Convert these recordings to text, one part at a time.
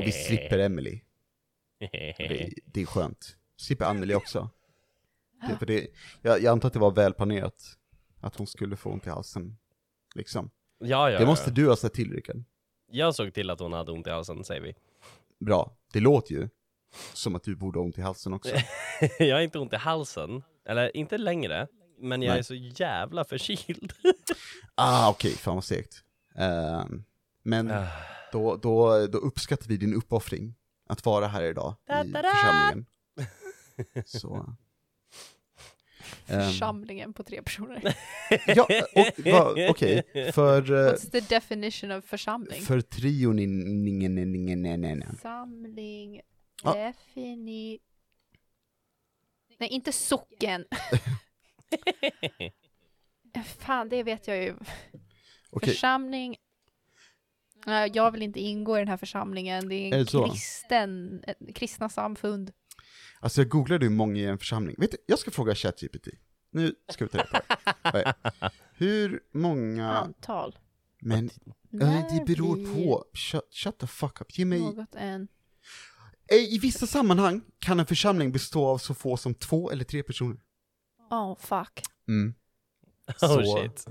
Och vi slipper Emily. Det, det är skönt. Slipper Anneli också. Det, för det, jag, jag antar att det var välplanerat. Att hon skulle få ont i halsen. Liksom. Ja, ja, Det måste ja. du ha sett till Rickard. Jag såg till att hon hade ont i halsen, säger vi. Bra. Det låter ju som att du borde ha ont i halsen också. jag har inte ont i halsen, eller inte längre, men jag Nej. är så jävla förkyld. Ah, okej, fan vad segt. Ehm, men Ah. Då, då, då uppskattar vi din uppoffring att vara här idag i församlingen. Så. Ehm, Församlingen på tre personer. ja, okej, för, eh, What's the definition of församling? för trion i Församling, Ja. defini... Nej, inte socken. Fan, det vet jag ju. Okej, Församling. Jag vill inte ingå i den här församlingen. Det är Är en det så? kristen, ett kristna samfund. alltså jag googlade hur många i en församling. Vet du, jag ska fråga ChatGPT. Nu ska vi ta reda på det. Hur många, Antal. men När det beror blir på. Shut, shut the fuck up. Ge mig Något en... I vissa sammanhang kan en församling bestå av så få som två eller tre personer. Oh fuck. Mm. Oh Så- shit.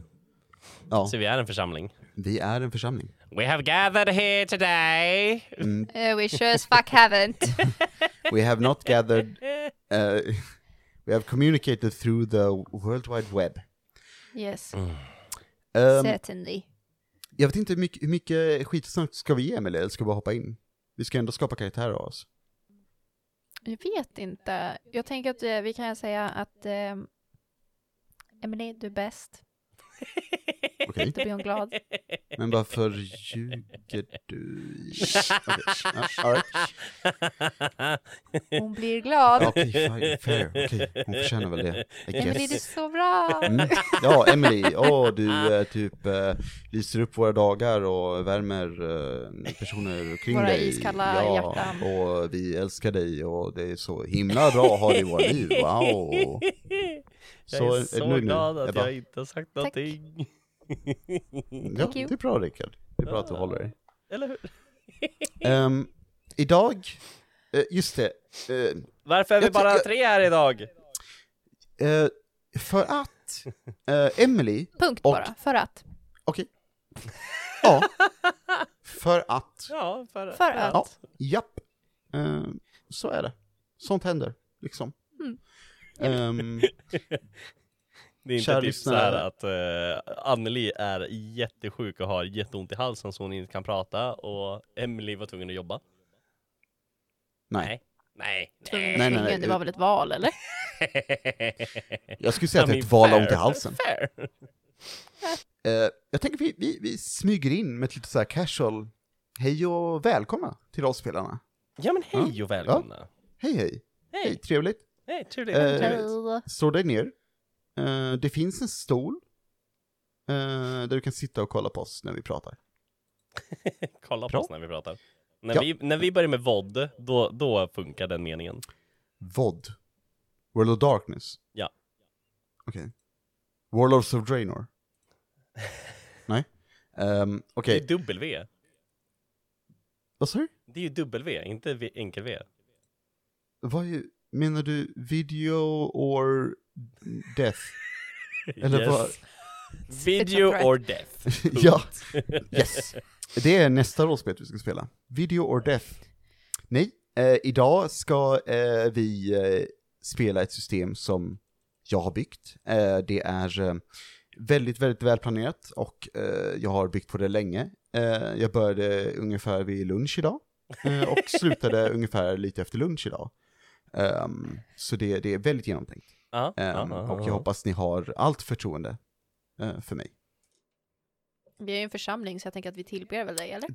Ja, Så vi är en församling. Vi är en församling. We have gathered here today. Mm. Uh, we sure as fuck haven't. We have not gathered, uh, we have communicated through the World Wide Web. Yes, Um, certainly. jag vet inte hur mycket, hur mycket skitsnack ska vi ge Emelie, eller ska vi bara hoppa in? Vi ska ändå skapa karaktärer av oss. Jag vet inte. Jag tänker att eh, vi kan säga att eh, Emelie, du är bäst. Okej, Då blir hon glad. men varför ljuger du? All right. Hon blir glad. Okej, fine, fair, okej, hon förtjänar väl det, Emelie, du är så bra. Mm. Ja, Emily, åh du eh, typ eh, lyser upp våra dagar och värmer eh, personer kring Våra dig. iskalla ja, hjärtan. och vi älskar dig och det är så himla bra att ha dig i våra liv, wow. Jag är så, nu? glad att Ebba? jag inte har sagt någonting. Ja, det är bra Rickard. Det är bra att du håller dig. Eller hur? Ehm, idag, eh, just det, eh, Varför är vi Jag bara tycker- tre här idag? eh, för att eh, Emily, Punkt Och- bara, för att. okej, ja, för att, Ja, för, För att. ja, japp, Eh, så är det. Sånt händer, liksom. Ehm, Det är inte typ så att uh, Anneli är jättesjuk och har jätteont i halsen så hon inte kan prata och Emily var tvungen att jobba. nej. Nej. Nej. Nej, nej. Det var väl ett val, eller? Jag skulle säga att det är ett val av ont i halsen. Fair. Eh, jag tänker vi, vi, vi smyger in med ett lite så här casual, hej och välkomna till rollspelarna. Ja men hej och välkomna. Hej hej, hej, Hej, trevligt. Hej, trevligt. Eh, trevligt. Slå dig ner. Eh, det finns en stol. eh, där du kan sitta och kolla på oss när vi pratar. Kolla på oss när vi pratar. När, Ja. vi, när vi börjar med VOD, då, då funkar den meningen. VOD. World of Darkness. Ja. Okej. Warlords of Draenor. Nej. Um, Okej, Det är W. vad sa du? Det är ju W, inte v- enkel-V. Vad är, menar du video or death? Eller vad? Video or death. ja, yes. Det är nästa rollspel vi ska spela. Video or death. Nej, eh, idag ska eh, vi eh, spela ett system som jag har byggt. Eh, det är eh, väldigt, väldigt välplanerat och eh, jag har byggt på det länge. Eh, jag började ungefär vid lunch idag eh, och slutade ungefär lite efter lunch idag. Ehm, så det, det är väldigt genomtänkt. Ja, Ehm, ja, och ja. jag hoppas ni har allt förtroende eh, för mig. Vi är ju en församling så jag tänker att vi tillber väl dig, eller?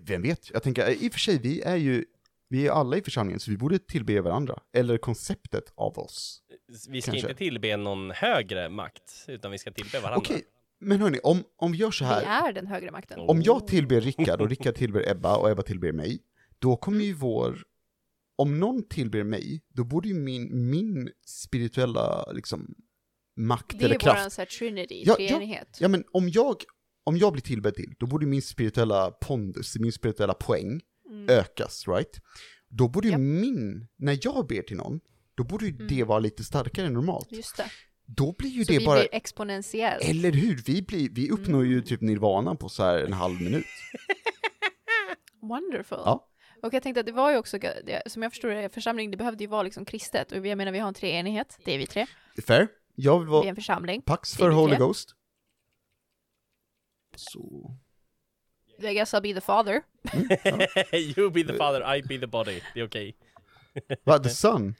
Vem vet? Jag tänker, i och för sig, vi är ju, vi är alla i församlingen, så vi borde tillbe varandra. Eller konceptet av oss. Vi ska kanske. inte tillbe någon högre makt, utan vi ska tillbe varandra. Okej, men hörni, om, om vi gör så Vi här. är den högre makten. Om jag tillber Rickard och Rickard tillber Ebba och Ebba tillber mig, då kommer ju vår, om någon tillber mig, då borde ju min, min spirituella, liksom, makt Det är eller kraft våran så här trinity, Ja, ja. treenighet. Ja men om jag, om jag blir tillbedd till, då borde min spirituella pondus, min spirituella poäng ökas, right? Då borde ju Japp. min, när jag ber till någon, då borde ju det vara lite starkare än normalt. Just det. Då blir ju Så det vi bara, blir exponentiellt. eller hur? Vi, blir, vi uppnår ju typ nirvana på så här en halv minut. Wonderful. Ja. Och jag tänkte att det var ju också, som jag förstår det, församling, det behövde ju vara liksom kristet. Och jag menar, vi har en treenighet, det är vi tre. Fair? Jag vill Vi är vara en församling. pax för Holy tre. Ghost. Så... I guess I'll be the father. you be the father, I be the body. Det är okej. Va, the sun?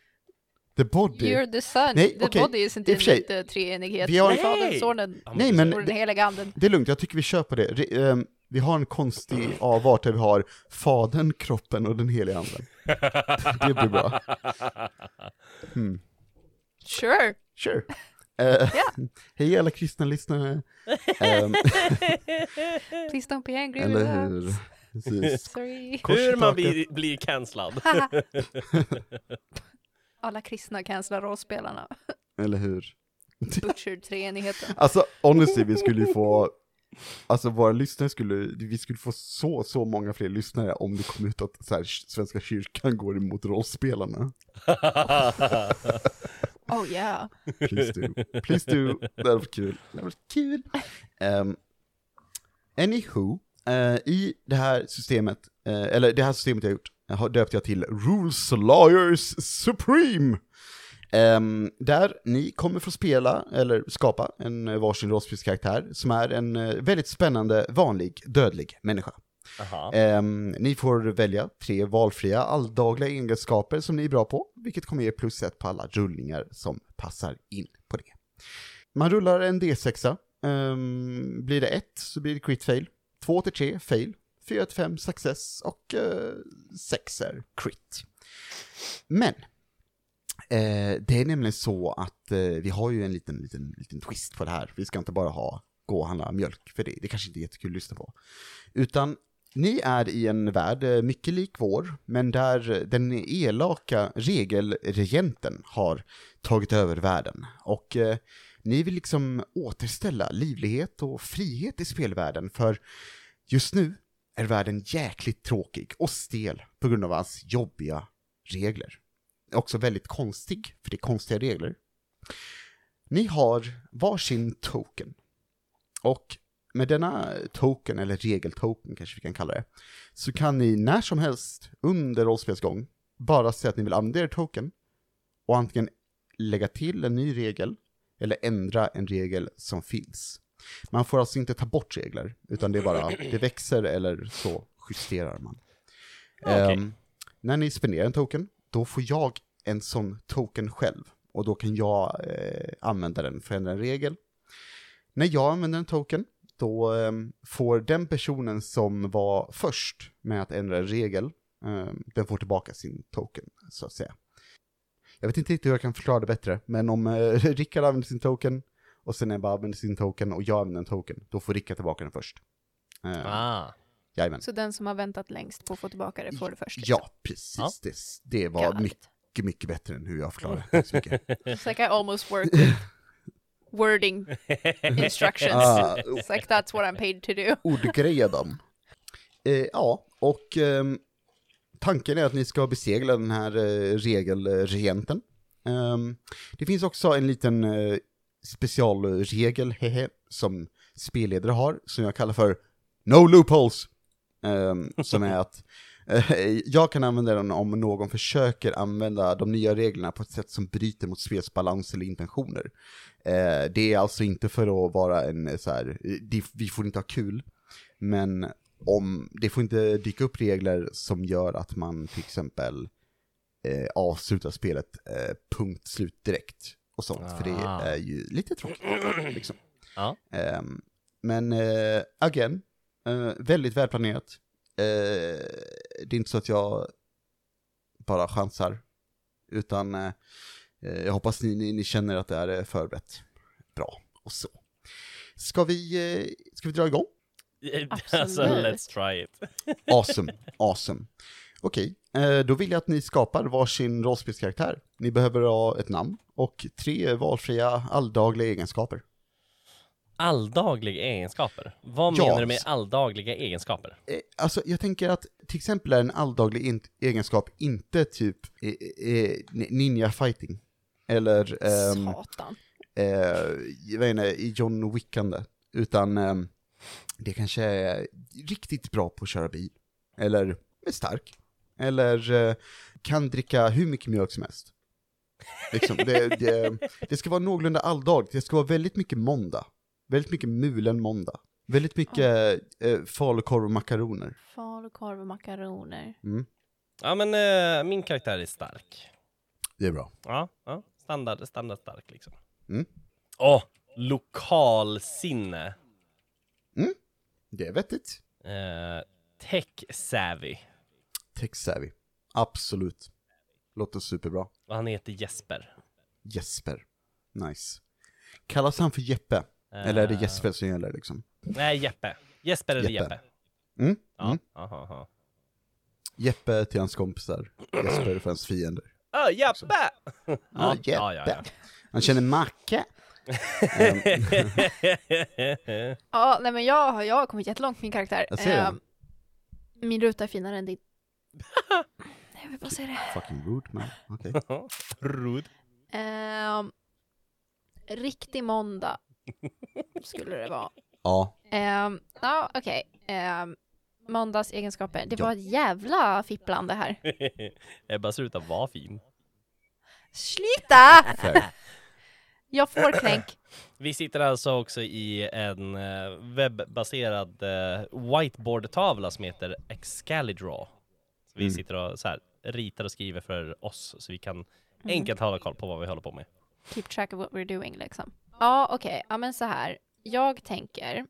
The body? You're the son. Nej, the okej. body is inte lite treenighet. vi har- är Fadern, Nej! Sonen Ja, Nej, men och den heliga anden. det är lugnt, jag tycker vi kör på det. Re, ehm, vi har en konstig avart där vi har Fadern, kroppen och den heliga anden. Det blir bra. Sure. Sure. Eh, Hej alla kristna lyssnare. Ehm, Please don't be angry eller with hur? us. Precis. Sorry. Hur man blir, blir cancellad. Alla kristna cancelar rollspelarna. Eller hur? Butchered treenigheten. Alltså honestly, vi skulle ju få, alltså våra lyssnare skulle, vi skulle få så, så många fler lyssnare om det kom ut att så här, Svenska kyrkan går emot rollspelarna. Oh yeah. Please do, please do, det hade varit kul. Det hade varit kul. Um, anywho, eh, i det här systemet, eh, eller det här systemet jag gjort, har döpt jag till Rules Liars Supreme. Ehm, där ni kommer få spela, eller skapa, en eh, varsin rollspelskaraktär som är en eh, väldigt spännande, vanlig, dödlig människa. Ehm, ni får välja tre valfria alldagliga egenskaper som ni är bra på, vilket kommer ge plus ett på alla rullningar som passar in på det. Man rullar en D6, um, blir det ett så blir det crit fail, två till tre fail, fyra till fem success och uh, sex är crit. Men, eh, det är nämligen så att eh, vi har ju en liten, liten, liten twist på det här. Vi ska inte bara ha gå och handla mjölk, för det, det kanske inte är jättekul att lyssna på. Utan ni är i en värld eh, mycket lik vår, men där den elaka regelregenten har tagit över världen. Och eh, ni vill liksom återställa livlighet och frihet i spelvärlden, för just nu är världen jäkligt tråkig och stel på grund av hans jobbiga regler. Också väldigt konstig, för det är konstiga regler. Ni har varsin token. Och med denna token, eller regeltoken kanske vi kan kalla det, så kan ni när som helst under rollspelsgång bara säga att ni vill använda er token och antingen lägga till en ny regel eller ändra en regel som finns. Man får alltså inte ta bort regler, utan det är bara, det växer eller så justerar man. Okej. Ehm, när ni spenderar en token, då får jag en sån token själv. Och då kan jag eh, använda den för att ändra en regel. När jag använder en token, då eh, får den personen som var först med att ändra en regel, eh, den får tillbaka sin token, så att säga. Jag vet inte riktigt hur jag kan förklara det bättre, men om eh, Rickard använder sin token, och sen Ebba använder sin token och jag använder en token, då får Rickard tillbaka den först. Eh, Ah. Jajamän. Så den som har väntat längst på att få tillbaka det får det först. liksom. Ja, precis. Ja. Det, det var it. mycket, mycket bättre än hur jag förklarade. Tack så mycket. It's like I almost work with wording instructions. Ah, It's like that's what I'm paid to do. ordgreja dem. Eh, ja, och ehm, tanken är att ni ska besegla den här eh, regelregenten. Ehm, det finns också en liten eh, specialregel, hehe, som spelledare har, som jag kallar för No Loopholes. Ehm, som är att eh, jag kan använda den om någon försöker använda de nya reglerna på ett sätt som bryter mot spelsbalans eller intentioner. Eh, det är alltså inte för att vara en eh, så här, eh, vi får inte ha kul, men om, det får inte dyka upp regler som gör att man till exempel eh, avslutar spelet eh, punkt slut direkt och sånt, för det Ah. är ju lite tråkigt. Liksom. Ehm, men eh, again, eh, väldigt välplanerat. Eh, det är inte så att jag bara chansar, utan eh, jag hoppas ni, ni, ni känner att det är förberett bra och så. Ska vi, eh, ska vi dra igång? alltså, Absolut. let's try it. Awesome, awesome. Okej, eh, då vill jag att ni skapar varsin rollspelskaraktär. Ni behöver ha ett namn och tre valfria alldagliga egenskaper. Alldagliga egenskaper? Vad Ja. menar du med alldagliga egenskaper? Eh, Alltså jag tänker att till exempel är en alldaglig in- egenskap inte typ eh, eh, ninja fighting. Eller ehm, Satan. eh, jag vet inte, i John Wickande. Utan ehm, det kanske är riktigt bra på att köra bil. Eller är stark. Eller eh, kan dricka hur mycket mjölk som helst. Liksom, det, det, det ska vara någorlunda alldag, det ska vara väldigt mycket måndag. Väldigt mycket mulen måndag. Väldigt mycket eh, falukorv och makaroner. Falukorv och makaroner. Mm, Ja men eh, min karaktär är stark. det är bra. Ja, ja. Standard, standard stark liksom. Mm. Åh, lokalsinne. Det är vettigt. Eh, tech savvy. Tech savvy. Absolut. Låter superbra. Och han heter Jesper. Jesper. Nice. Kallas han för Jeppe? Eller är det Eh, Jesper som gäller liksom? Nej, Jeppe. Jesper eller Jeppe. Jeppe. Mm? Ja. Mm. Aha, aha. Jeppe till hans kompisar. Jesper för hans fiender. Öh, Jeppe! Ja, ja, Jeppe. ja, ja. Han känner Macke. Ja, nej men jag, har- jag har kommit jättelångt med min karaktär. Jag ser det. Ehm, min ruta är finare än din. jag vill bara säga det. fucking rude man. Okej. Rud. Ehm, riktig måndag skulle det vara. Ja, Um, ja, okej. Um, måndags egenskaper. Det Ja. var ett jävla fipplande här. Ebba ser ut att vara fin. Sluta! Jag får klänk. Vi sitter alltså också i en eh, webbaserad eh, whiteboard-tavla som heter Excalidraw. Så vi Mm. sitter och så här, ritar och skriver för oss så vi kan Mm. enkelt hålla koll på vad vi håller på med. Keep track of what we're doing liksom. Ja, okej. Ja, men så här. Jag tänker,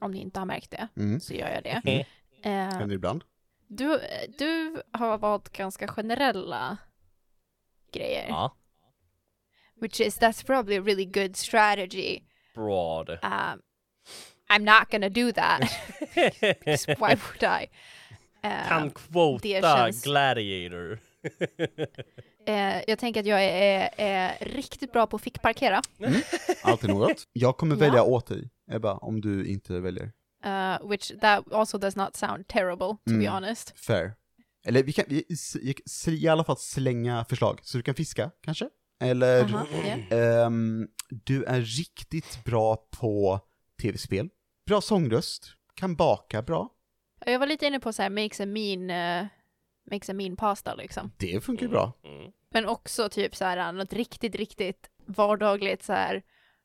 om ni inte har märkt det, Mm. så gör jag det. Mm. Eh, Händer ibland. du, du har valt ganska generella grejer. Ja, Which is, that's probably a really good strategy. broad. Um, I'm not gonna do that. Why would I? Eh, kan det quota känns- Gladiator. eh, jag tänker att jag är, är riktigt bra på att fickparkera. Alltid något. Jag kommer Ja. välja åt dig, Ebba, om du inte väljer. Uh, which that also does not sound terrible, to be Mm. honest. Fair. Eller vi kan vi, i alla fall slänga förslag, så du kan fiska, kanske? Eller, Aha, ja. ehm, du är riktigt bra på tv-spel. Bra sångröst, kan baka bra. Jag var lite inne på så här, makes a mean, uh, makes a mean pasta liksom. Det funkar ju bra. Mm. Men också typ så här, något riktigt, riktigt vardagligt så här,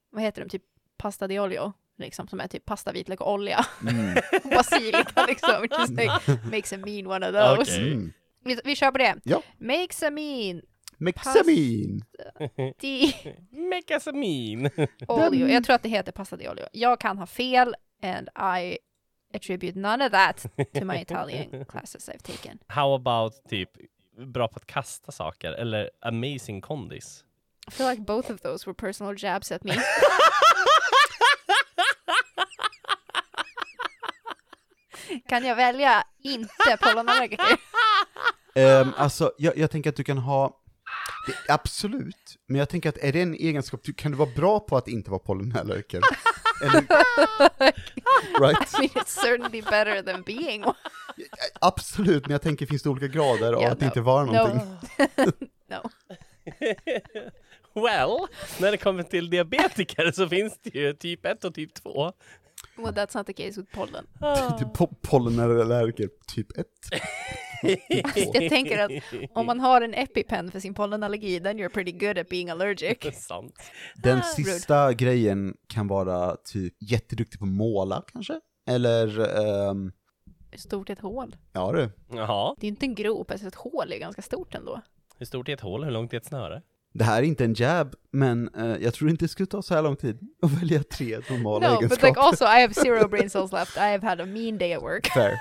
vad heter de, typ pasta di olio, liksom, som är typ pasta, vitlök och olja. Mm. Och basilika liksom. Just like, makes a mean one of those. Okej. Mm. Vi, vi kör på det. Ja. Makes a mean Mexamin! di Mecasamin. olio. Jag tror att det heter pasta di olio. Jag kan ha fel and I attribute none of that to my Italian classes I've taken. How about typ bra på att kasta saker eller amazing kondis? I feel like both of those were personal jabs at me. kan jag välja inte pollenallergiker? Um, alltså, jag, jag tänker att du kan ha, det, absolut, men jag tänker att är det en egenskap, du, kan du vara bra på att inte vara pollenallergiker? Right? I mean, it's certainly better than being one. Absolut, men jag tänker finns det olika grader av Ja, att no. inte vara någonting? No. no. Well, när det kommer till diabetiker så finns det ju typ 1 och typ 2. Well, that's not the case with pollen. Typ po- pollenallergiker typ 1. Jag tänker att om man har en EpiPen för sin pollenallergi, then you're pretty good at being allergic. Sant. Den Ah, sista grejen kan vara typ jätteduktig på att måla kanske? Eller, ehm, Hur stort är ett hål? Ja du. Jaha, Det är inte en grop, alltså ett hål är ganska stort ändå. hur stort är ett hål? Hur långt är ett snöre? Det här är inte en jab, men eh, jag tror inte det skulle ta så här lång tid att välja tre normala No, but egenskaper. like also I have zero brain cells left. I have had a mean day at work. Fair.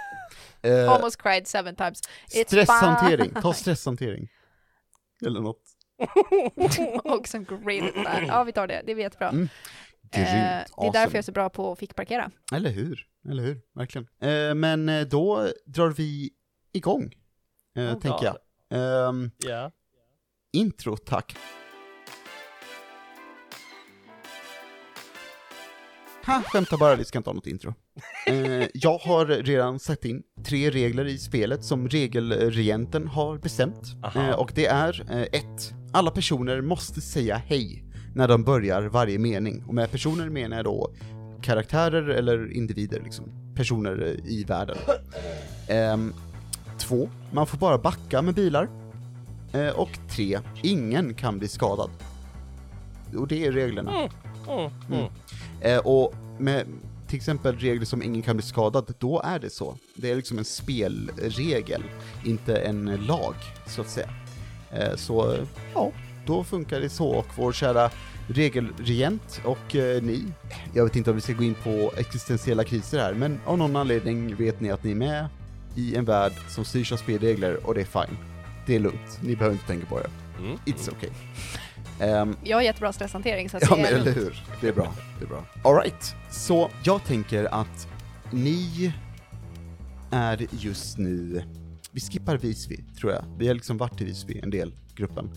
Eh, Almost cried seven times. It's stresshantering, ta stresshantering. Eller något. Och som great at that. Ja, vi tar det. Det är jättebra. Mm. Eh, Grymt, det är awesome. därför jag är så bra på att fickparkera. Eller hur, eller hur, verkligen. Eh, men eh, då drar vi igång, eh, Oh tänker God. jag. Ehm, Ja. intro, tack. Ha, skämtar bara, vi ska inte ha något intro. Eh, jag har redan satt in tre regler i spelet som regelregenten har bestämt. Eh, och det är eh, ett, Alla personer måste säga hej när de börjar varje mening. Och med personer menar jag då karaktärer eller individer, liksom. Personer eh, i världen. Ehm, två, man får bara backa med bilar. Eh, och tre, ingen kan bli skadad. Och det är reglerna. Mm, mm, mm. Eh, och med till exempel regler som ingen kan bli skadad, då är det så. Det är liksom en spelregel, inte en lag, så att säga. Eh, så, ja, då funkar det så. Och vår kära regelregent och eh, ni, jag vet inte om vi ska gå in på existentiella kriser här, men av någon anledning vet ni att ni är med i en värld som styrs av spelregler och det är fine. Det är lugnt, ni behöver inte tänka på det. Mm. It's okay. Ehm, Jag har jättebra stresshantering så att Ja det men är eller lugnt. hur, det är bra, det är bra. Alright, så jag tänker att ni är just nu, vi skippar Visby tror jag, vi har liksom varit i Visby en del, gruppen.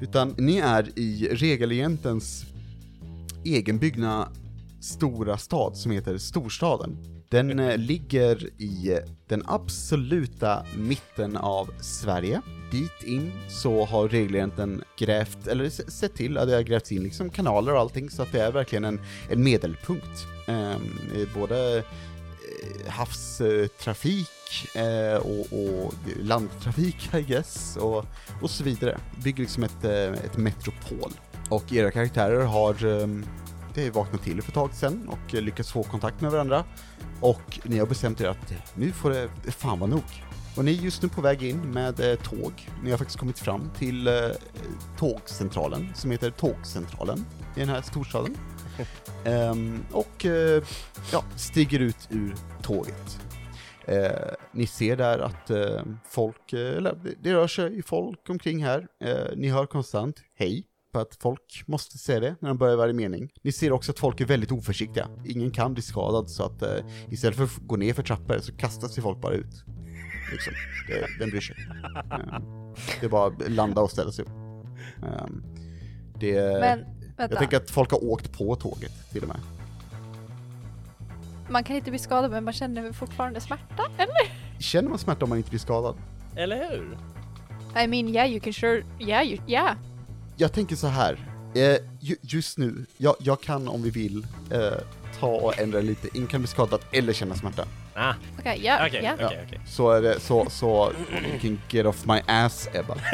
Utan ni är i regelagentens egenbyggna stora stad som heter Storstaden. Den eh, ligger i eh, den absoluta mitten av Sverige. Dit in så har regelagenten grävt, eller sett till att det har grävts in liksom kanaler och allting så att det är verkligen en, en medelpunkt. Ehm, eh, både havstrafik eh, och, och landtrafik I guess och, och så vidare. Bygger liksom ett, eh, ett metropol. Och era karaktärer har ehm, är vaknat till för ett tag sedan och eh, lyckats få kontakt med varandra. Och ni har bestämt er att nu får det fan vara nog. Och ni är just nu på väg in med eh, tåg. Ni har faktiskt kommit fram till eh, tågcentralen som heter Tågcentralen i den här storstaden. Ehm, och ja, stiger ut ur tåget. Eh, ni ser där att eh, folk, eh, eller det- rör sig folk omkring här. Ni hör konstant hej, för att folk måste säga det när de börjar varje mening. Ni ser också att folk är väldigt oförsiktiga. Ingen kan bli skadad så att eh, istället för att gå ner för trappor så kastas sig folk bara ut. Liksom. Det, vem bryr sig? Eh, det är bara att landa och ställa sig upp. Eh, det, Men jag vänta, tänker att folk har åkt på tåget till och med. man kan inte bli skadad men man känner fortfarande smärta? Eller? Känner man smärta om man inte blir skadad? Eller hur? I mean yeah you can sure, yeah you, yeah. Jag tänker så här. Eh, ju, just nu, jag, jag kan om vi vill eh, ta och ändra lite. Ingen kan bli skadad eller känna smärta. Ah, Okej, ja, ja. Så är det, så, så, you can get off my ass Ebba.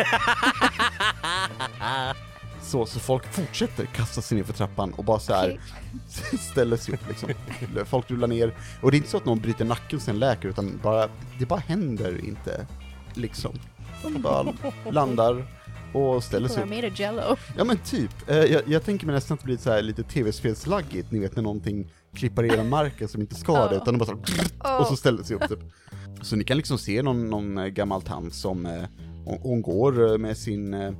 Så, så folk fortsätter kasta sig ner för trappan och bara så här Okej. ställer sig upp liksom. Folk rullar ner. Och det är inte så att någon bryter nacken och sen läker, utan bara, det bara händer inte. Liksom. De bara landar och ställer sig upp. made of jello. Ja men typ. Eh, jag, jag tänker mig nästan att det blir så här lite tv-spelslaggigt, ni vet när någonting klippar igenom marken som inte ska det, Ja. utan de bara så här, och så Oh. ställer sig upp typ. Så ni kan liksom se någon, någon eh, gammal tant som, eh, hon, hon går med sin eh,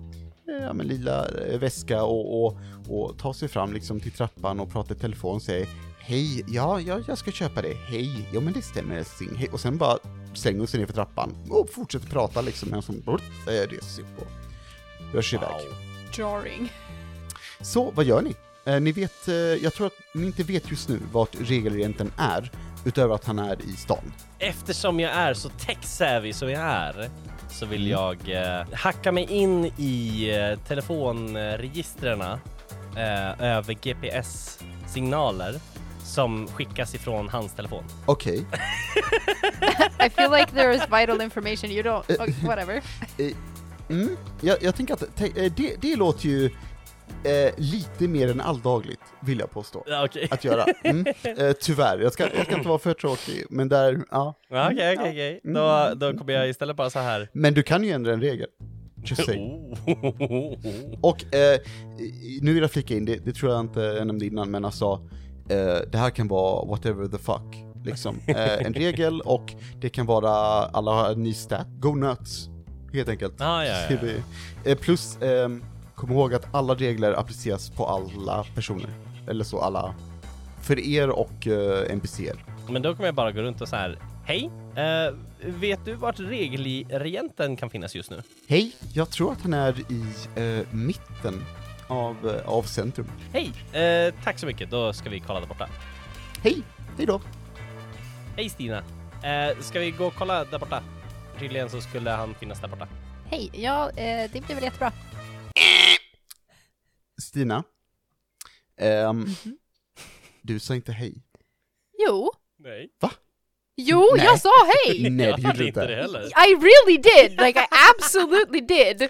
ja, men lilla väska och, och, och tar sig fram liksom till trappan och pratar i telefon och säger Hej, ja, ja, jag ska köpa det. Hej, ja men det stämmer älskling. Hej. Och sen bara slänger hon sig ner för trappan och fortsätter prata liksom medan hon reser sig upp rör sig iväg. Jarring. Så, vad gör ni? Eh, ni vet, eh, jag tror att ni inte vet just nu vart regelagenten är, utöver att han är i stan. Eftersom jag är så tech-savvy som jag är så vill Mm. jag eh, hacka mig in i eh, telefonregistren eh, över GPS-signaler som skickas ifrån hans telefon. Okej, I feel like there is vital information you don't, okay, whatever. mm, jag, jag tänker att eh, det, det låter ju eh, lite mer än alldagligt, vill jag påstå. Ja, Okej, Att göra. Mm. Eh, tyvärr, jag ska, jag ska inte vara för tråkig, men där, ja. Ja, okej, okej, okej. Mm. Då, då kommer jag istället bara så här. Men du kan ju ändra en regel. Just say. Oh. Och eh, nu vill jag flika in, det, det tror jag inte jag nämnde innan, men alltså eh, det här kan vara whatever the fuck. Liksom. Eh, en regel och det kan vara alla har ny stat. Go nuts, helt enkelt. Ah, ja, ja, ja. Eh, plus, ehm, kom ihåg att alla regler appliceras på alla personer. Eller så alla, för er och uh, NPCer. Men då kommer jag bara gå runt och så här. Hej, eh, vet du vart regelregenten kan finnas just nu? Hej, jag tror att han är i eh, mitten av, eh, av centrum. Hej, eh, tack så mycket. Då ska vi kolla där borta. hej, hej då. Hej Stina! Eh, ska vi gå och kolla där borta? Tydligen så skulle han finnas där borta. Hej, ja, eh, det blir väl jättebra. Stina, ehm, du sa inte hej. Jo, Nej. jo, Nej. jag sa hej! Nej, jag det gjorde du inte det heller. I really did! Like I absolutely did!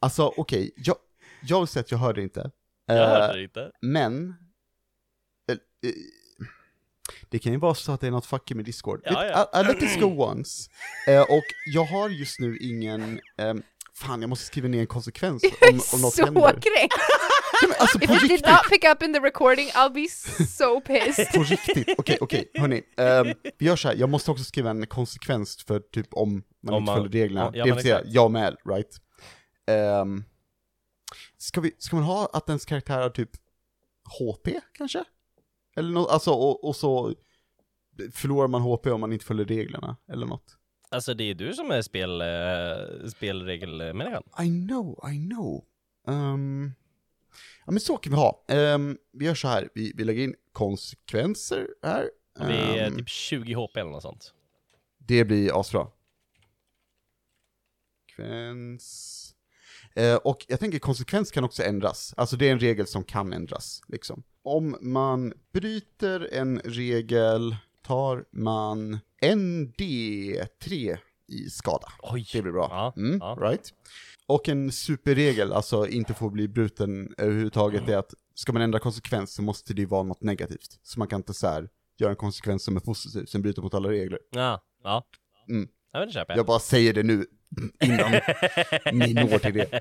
Alltså okej, jag, jag vill säga att jag hörde inte. Jag Eh, hörde det inte. Men, eh, eh, det kan ju vara så att det är något fucky med Discord. Ja, ja. I, I let this go once. Eh, och jag har just nu ingen, ehm, fan jag måste skriva ner en konsekvens om, om något så händer. kränkt! Ja, men alltså If you did not pick up in the recording, I'll be so pissed. på riktigt. Okej, okej, hörni. ehm, vi gör så här, jag måste också skriva en konsekvens för typ om man Om inte man- följer reglerna. ja, det vill säga, jag med, right? Um, ska, vi, ska man ha att ens karaktär har typ HP kanske? Eller något, alltså och, och så förlorar man HP om man inte följer reglerna, eller något. Alltså det är du som är spel, eh, spelregelmänniskan. I know, I know. Um, ja men så kan vi ha. Um, vi gör så här, vi, vi lägger in konsekvenser här. Vi är Ehm, typ 20 HP eller något sånt. Det blir asbra. Konsekvens. Eh, och jag tänker konsekvens kan också ändras. Alltså det är en regel som kan ändras, liksom. Om man bryter en regel tar man en D3 i skada. Oj! Det blir bra. Mm, ja. right? Och en superregel, alltså inte får bli bruten överhuvudtaget, är att ska man ändra konsekvens så måste det ju vara något negativt. Så man kan inte så här göra en konsekvens som är positiv, sen bryter mot alla regler. Ja, ja. Mm. Ja men det köper jag. Jag bara säger det nu innan ni når till det.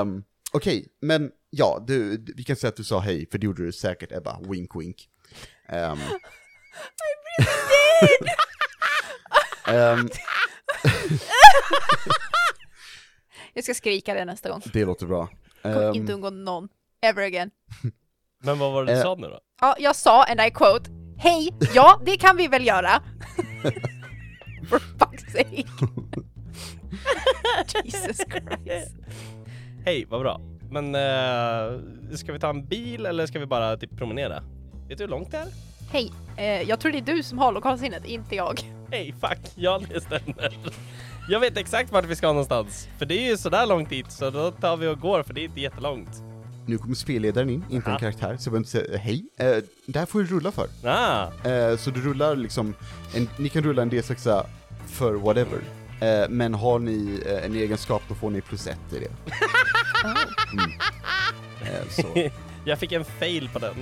Um, Okej, men ja, du, du- vi kan säga att du sa hej, för det gjorde du säkert Ebba, wink wink. Um, um, Jag ska skrika det nästa gång. det låter bra. Kommer Um, inte ungå någon. Ever again. Men vad var det du Eh. sa nu då? Ja, jag sa, and I quote, Hej, ja, det kan vi väl göra. For fuck's sake. Jesus Christ. Hej, vad bra. Men eh, ska vi ta en bil eller ska vi bara typ promenera? Vet du hur långt det är? Hej, eh, jag tror det är du som har lokalsinnet, inte jag. Hej, fuck, ja det stämmer. Jag vet exakt vart vi ska någonstans. För det är ju sådär långt dit, så då tar vi och går för det är inte jättelångt. nu kommer spelledaren in, inte en karaktär, så jag behöver inte säga hej. Uh, det här får du rulla för. Ah, Eh, så du rullar liksom, en, ni kan rulla en D6 för whatever. Eh, men har ni eh, en egenskap då får ni plus ett i det. Mm. Eh, så. jag fick en fail på den.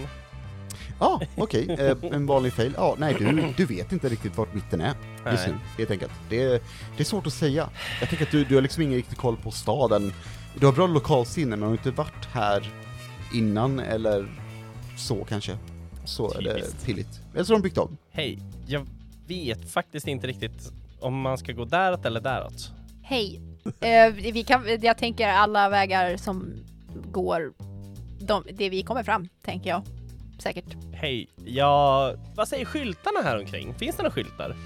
Ja, okej. Eh, en vanlig fail. Ja, nej, du, du vet inte riktigt vart mitten är just nu, helt enkelt. Det är, det är svårt att säga. Jag tänker att du, du har liksom ingen riktig koll på staden. Du har bra lokalsinne, men har inte varit här innan eller så kanske. Så är det Typiskt. pilligt. Eller så har de byggt om. Hej, jag vet faktiskt inte riktigt om man ska gå däråt eller däråt. Hej, eh, vi kan, jag tänker alla vägar som går, de, det vi kommer fram, tänker jag. Säkert. Hej, ja, vad säger skyltarna här omkring? Finns det några skyltar?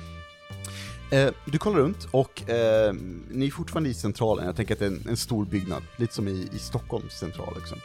Eh, du kollar runt och eh, ni är fortfarande i centralen, jag tänker att det är en, en stor byggnad, lite som i, i Stockholms central liksom.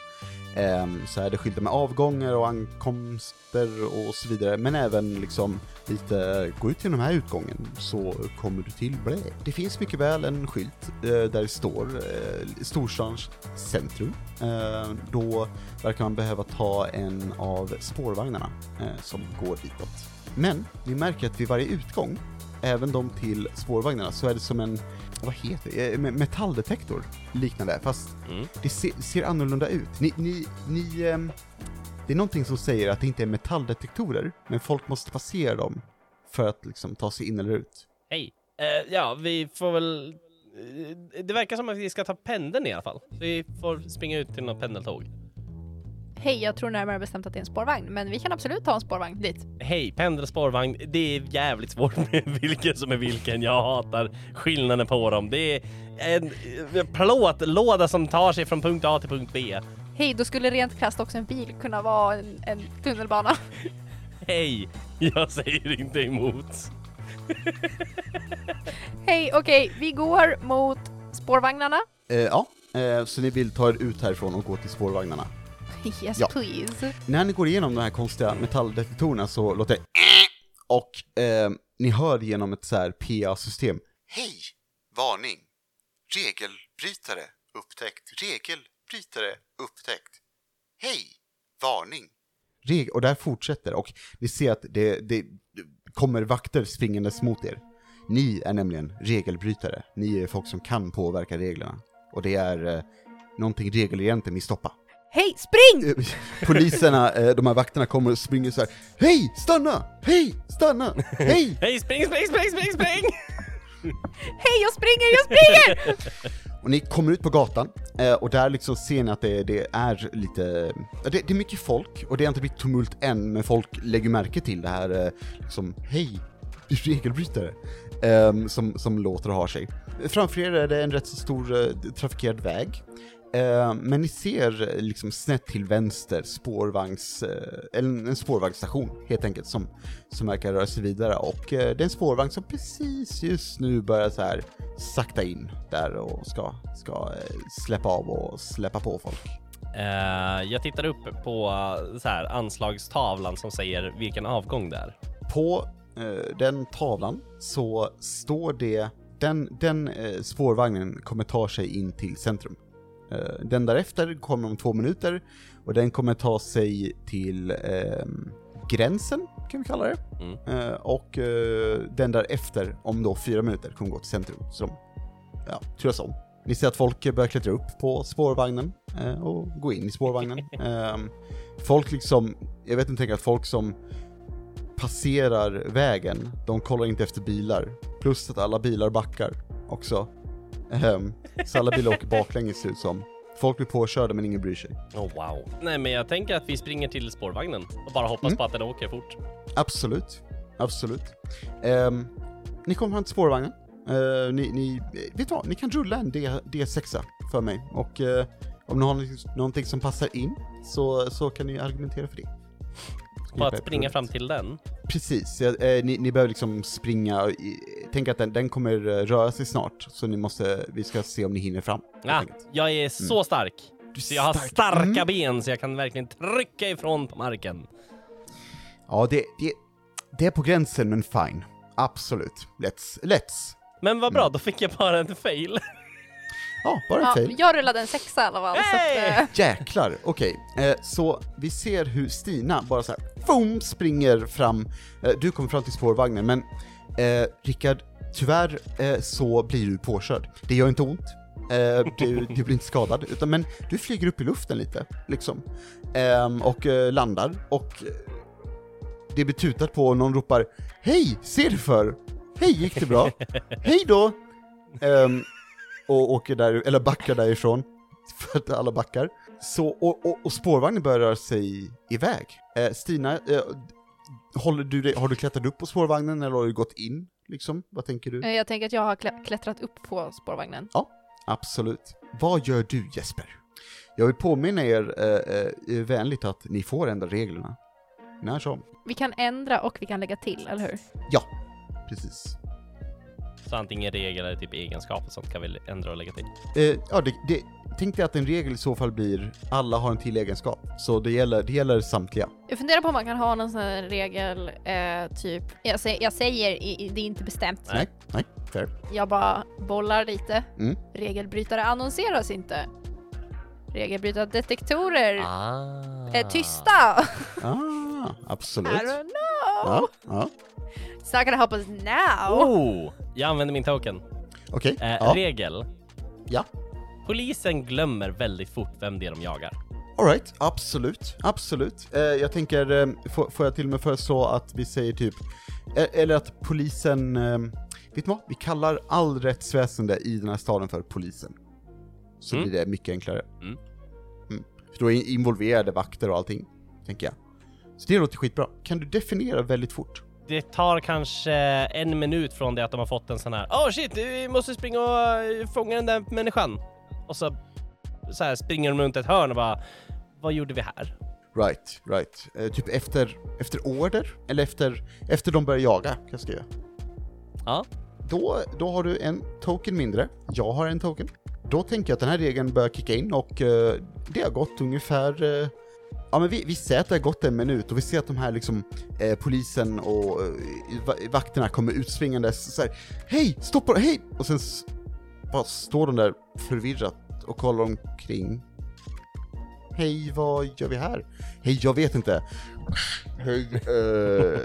Eh, så är det skyltar med avgångar och ankomster och så vidare, men även liksom lite, gå ut genom den här utgången så kommer du till blä. Det finns mycket väl en skylt eh, där det står eh, storstadens centrum. Eh, då verkar man behöva ta en av spårvagnarna eh, som går ditåt. Men ni märker att vid varje utgång även de till spårvagnarna, så är det som en, vad heter det, Eh, me- metalldetektor liknande, fast Mm. det ser, ser annorlunda ut. Ni, ni, ni, ehm, det är någonting som säger att det inte är metalldetektorer, men folk måste passera dem för att liksom ta sig in eller ut. Hej. Eh, ja, vi får väl... eh, Det verkar som att vi ska ta pendeln i alla fall. Så vi får springa ut till något pendeltåg. Hej, jag tror närmare bestämt att det är en spårvagn, men vi kan absolut ta en spårvagn dit. Hej, pendel, spårvagn. Det är jävligt svårt med vilken som är vilken. Jag hatar skillnaden på dem. Det är en eh, plåtlåda som tar sig från punkt A till punkt B. Hej, då skulle rent krasst också en bil kunna vara en, en tunnelbana. Hej, jag säger inte emot. Hej, okej, vi går mot spårvagnarna. Eh, ja, eh, så ni vill ta er ut härifrån och gå till spårvagnarna. Yes Ja. please. När ni går igenom de här konstiga metalldetektorerna så låter det och eh, ni hör genom ett så här PA-system. Hej! Varning! Regelbrytare upptäckt. Regelbrytare upptäckt. Hej! Varning! Reg och där fortsätter och ni ser att det, det kommer vakter springandes mot er. Ni är nämligen regelbrytare. Ni är folk som kan påverka reglerna. Och det är eh, någonting regelagenten vill stoppa. Hej, spring! Eh, Poliserna, eh, de här vakterna kommer och springer så här. Hej, stanna! Hej, stanna! Hej! Hej, spring, spring, spring, spring, spring! Hej, jag springer, jag springer! Och ni kommer ut på gatan, eh, och där liksom ser ni att det, det är lite, ja, det, det är mycket folk, och det har inte blivit tumult än, men folk lägger märke till det här, eh, liksom, hej, regelbrytare, ehm, som, som låter och har sig. Framför er är det en rätt så stor eh, trafikerad väg, men ni ser eh, liksom snett till vänster spårvagns, eh, eller en spårvagnsstation helt enkelt, som, som verkar röra sig vidare, och eh, det är en spårvagn som precis just nu börjar så här sakta in där och ska, ska eh, släppa av och släppa på folk. Eh, jag tittar upp på eh, så här, anslagstavlan som säger vilken avgång det är. På eh, den tavlan så står det, den, den eh, spårvagnen kommer ta sig in till centrum. Eh, den därefter kommer om två minuter och den kommer ta sig till ehm, gränsen, kan vi kalla det. Mm. Eh, och eh, den därefter, om då fyra minuter, kommer gå till centrum. Så de, ja, turas om. Ni ser att folk börjar klättra upp på spårvagnen eh, och gå in i spårvagnen. Ehm, folk liksom, jag vet inte, tänker att folk som passerar vägen, de kollar inte efter bilar. Plus att alla bilar backar också. Ehm, så alla bilar åker baklänges ser ut som. Folk blir påkörda men ingen bryr sig. Oh, wow. Nej, men jag tänker att vi springer till spårvagnen och bara hoppas Mm. på att den åker fort. Absolut, absolut. Ehm, ni kommer fram till spårvagnen. Eh, ni, ni, vet du vad, ni kan rulla en D, D6 för mig och eh, om ni har någonting- någonting som passar in så, så kan ni argumentera för det. På att springa fram till den. Precis, ja, eh, ni, ni behöver liksom springa, i- tänk att den, den kommer eh, röra sig snart, så ni måste, vi ska se om ni hinner fram. Ja, enkelt. jag är så stark. Du är Så jag har stark. starka Mm. ben så jag kan verkligen trycka ifrån på marken. Ja, det, det, det är på gränsen men fine. Absolut. Let's, let's. Men vad bra, Mm. då fick jag bara en fail. Ja, bara en Ja, fail. jag rullade en sexa i alla fall. Så Hey! att, eh, Jäklar, okej. Eh, så vi ser hur Stina bara så här, boom, springer fram. Eh, du kommer fram till spårvagnen, men eh, Rickard, tyvärr eh, så blir du påkörd. Det gör inte ont. Eh, du, du blir inte skadad, utan, men du flyger upp i luften lite, liksom. Ehm, och eh, landar, och det blir tutat på och någon ropar Hej, ser du för? Hej, gick det bra? Hej då! Och åker där, eller backar därifrån, för att alla backar. Så, och, och, och spårvagnen börjar röra sig iväg. Eh, Stina, eh, håller du dig, har du klättrat upp på spårvagnen eller har du gått in? Liksom? Vad tänker du? eh, jag tänker att jag har klä- klättrat upp på spårvagnen. Absolut. Vad gör du Jesper? Jag vill påminna er eh, eh, vänligt att ni får ändra reglerna. När som. Vi kan ändra och vi kan lägga till, eller hur? Precis. Så antingen regel eller typ egenskap och sånt kan vi ändra och lägga till. Eh, ja, det, det, tänk dig att en regel i så fall blir alla har en till egenskap. Så det gäller, det gäller samtliga. Jag funderar på om man kan ha någon sån här regel, eh, typ, jag, sä- jag säger, i- det är inte bestämt. Nej. Nej, fair. Jag bara bollar lite. Mm. Regelbrytare annonseras inte. Regelbrytardetektorer Ah. är tysta. Ah, absolut. I don't know. Ja, ja. It's not gonna help us now. Oh! Jag använder min token. Okej. Eh, Ja, Regel. Ja. Polisen glömmer väldigt fort vem det är de jagar. alright. Absolut. Absolut. Eh, jag tänker, eh, får, får jag till och med föreslå att vi säger typ, eh, eller att polisen, eh, vet du vad? Vi kallar all rättsväsende i den här staden för polisen. Så Mm. blir det mycket enklare. Mm. Mm. För då är involverade vakter och allting, tänker jag. Så det låter skitbra. Kan du definiera väldigt fort? Det tar kanske en minut från det att de har fått en sån här Oh shit, vi måste springa och eh, fånga den där människan. Och så, så här springer de runt ett hörn och bara Vad gjorde vi här? Right, right. Eh, typ efter, efter order? Eller efter, efter de börjar jaga, kanske jag. Ja. Då, då har du en token mindre, jag har en token. Då tänker jag att den här regeln börjar kicka in och eh, det har gått ungefär eh, ja men vi, vi ser att det har gått en minut och vi ser att de här liksom, eh, polisen och eh, va- vakterna kommer utspringandes så här, hej, stoppa, hej! Och sen bara står de där förvirrat och kollar omkring. Hej, vad gör vi här? Hej, jag vet inte. Hej, eh,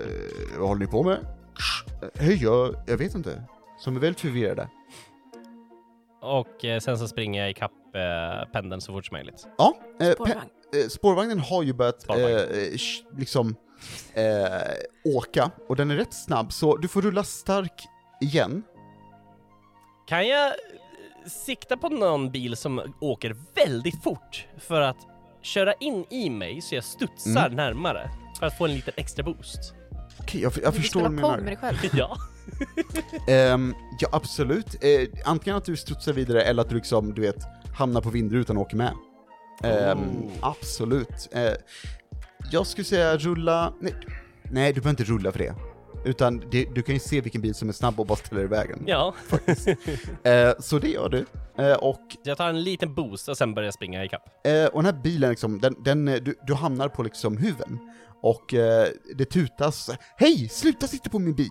vad håller ni på med? Hej, jag, jag vet inte. Som är väldigt förvirrade. Och eh, sen så springer jag ikapp eh, pendeln så fort som möjligt. Ja, eh, pe- eh, spårvagnen har ju börjat eh, eh, liksom eh, åka och den är rätt snabb så du får rulla stark igen. Kan jag eh, sikta på någon bil som åker väldigt fort för att köra in i mig så jag studsar Mm. närmare? För att få en liten extra boost. Okej, jag, jag Du förstår vad du menar. med dig själv. ja. Ehm, ja, absolut. Eh, antingen att du studsar vidare eller att du liksom, du vet, hamnar på vindrutan och åker med. Oh. Absolut. Eh, jag skulle säga rulla... Nej, nej, du behöver inte rulla för det. Utan det, du kan ju se vilken bil som är snabb och bara ställer i vägen. ja. Eh, så det gör du. Eh, och Jag tar en liten boost och sen börjar jag springa ikapp. Eh, och den här bilen liksom, den, den, eh, du, du hamnar på liksom huven. Och eh, det tutas, hej, sluta sitta på min bil!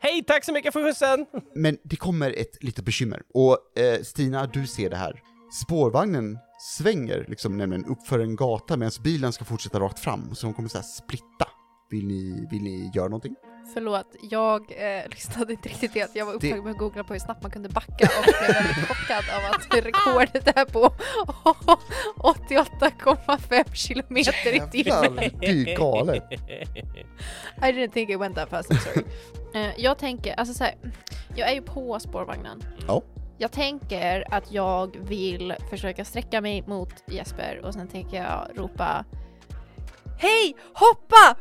Hej, tack så mycket för skjutsen! Men det kommer ett litet bekymmer. Och eh, Stina, du ser det här. Spårvagnen svänger liksom nämligen upp för en gata medan bilen ska fortsätta rakt fram, så de kommer så här splitta. Vill ni, vill ni göra någonting? Förlåt, jag eh, lyssnade inte riktigt det. Jag var Det- upptagen med att googla på hur snabbt man kunde backa och blev väldigt chockad av att rekordet är på 88,5 kilometer i timmen. det är galet. I didn't think it went that fast, I'm sorry. Eh, jag tänker, alltså såhär, jag är ju på spårvagnen. Ja. Jag tänker att jag vill försöka sträcka mig mot Jesper och sen tänker jag ropa Hej, hoppa!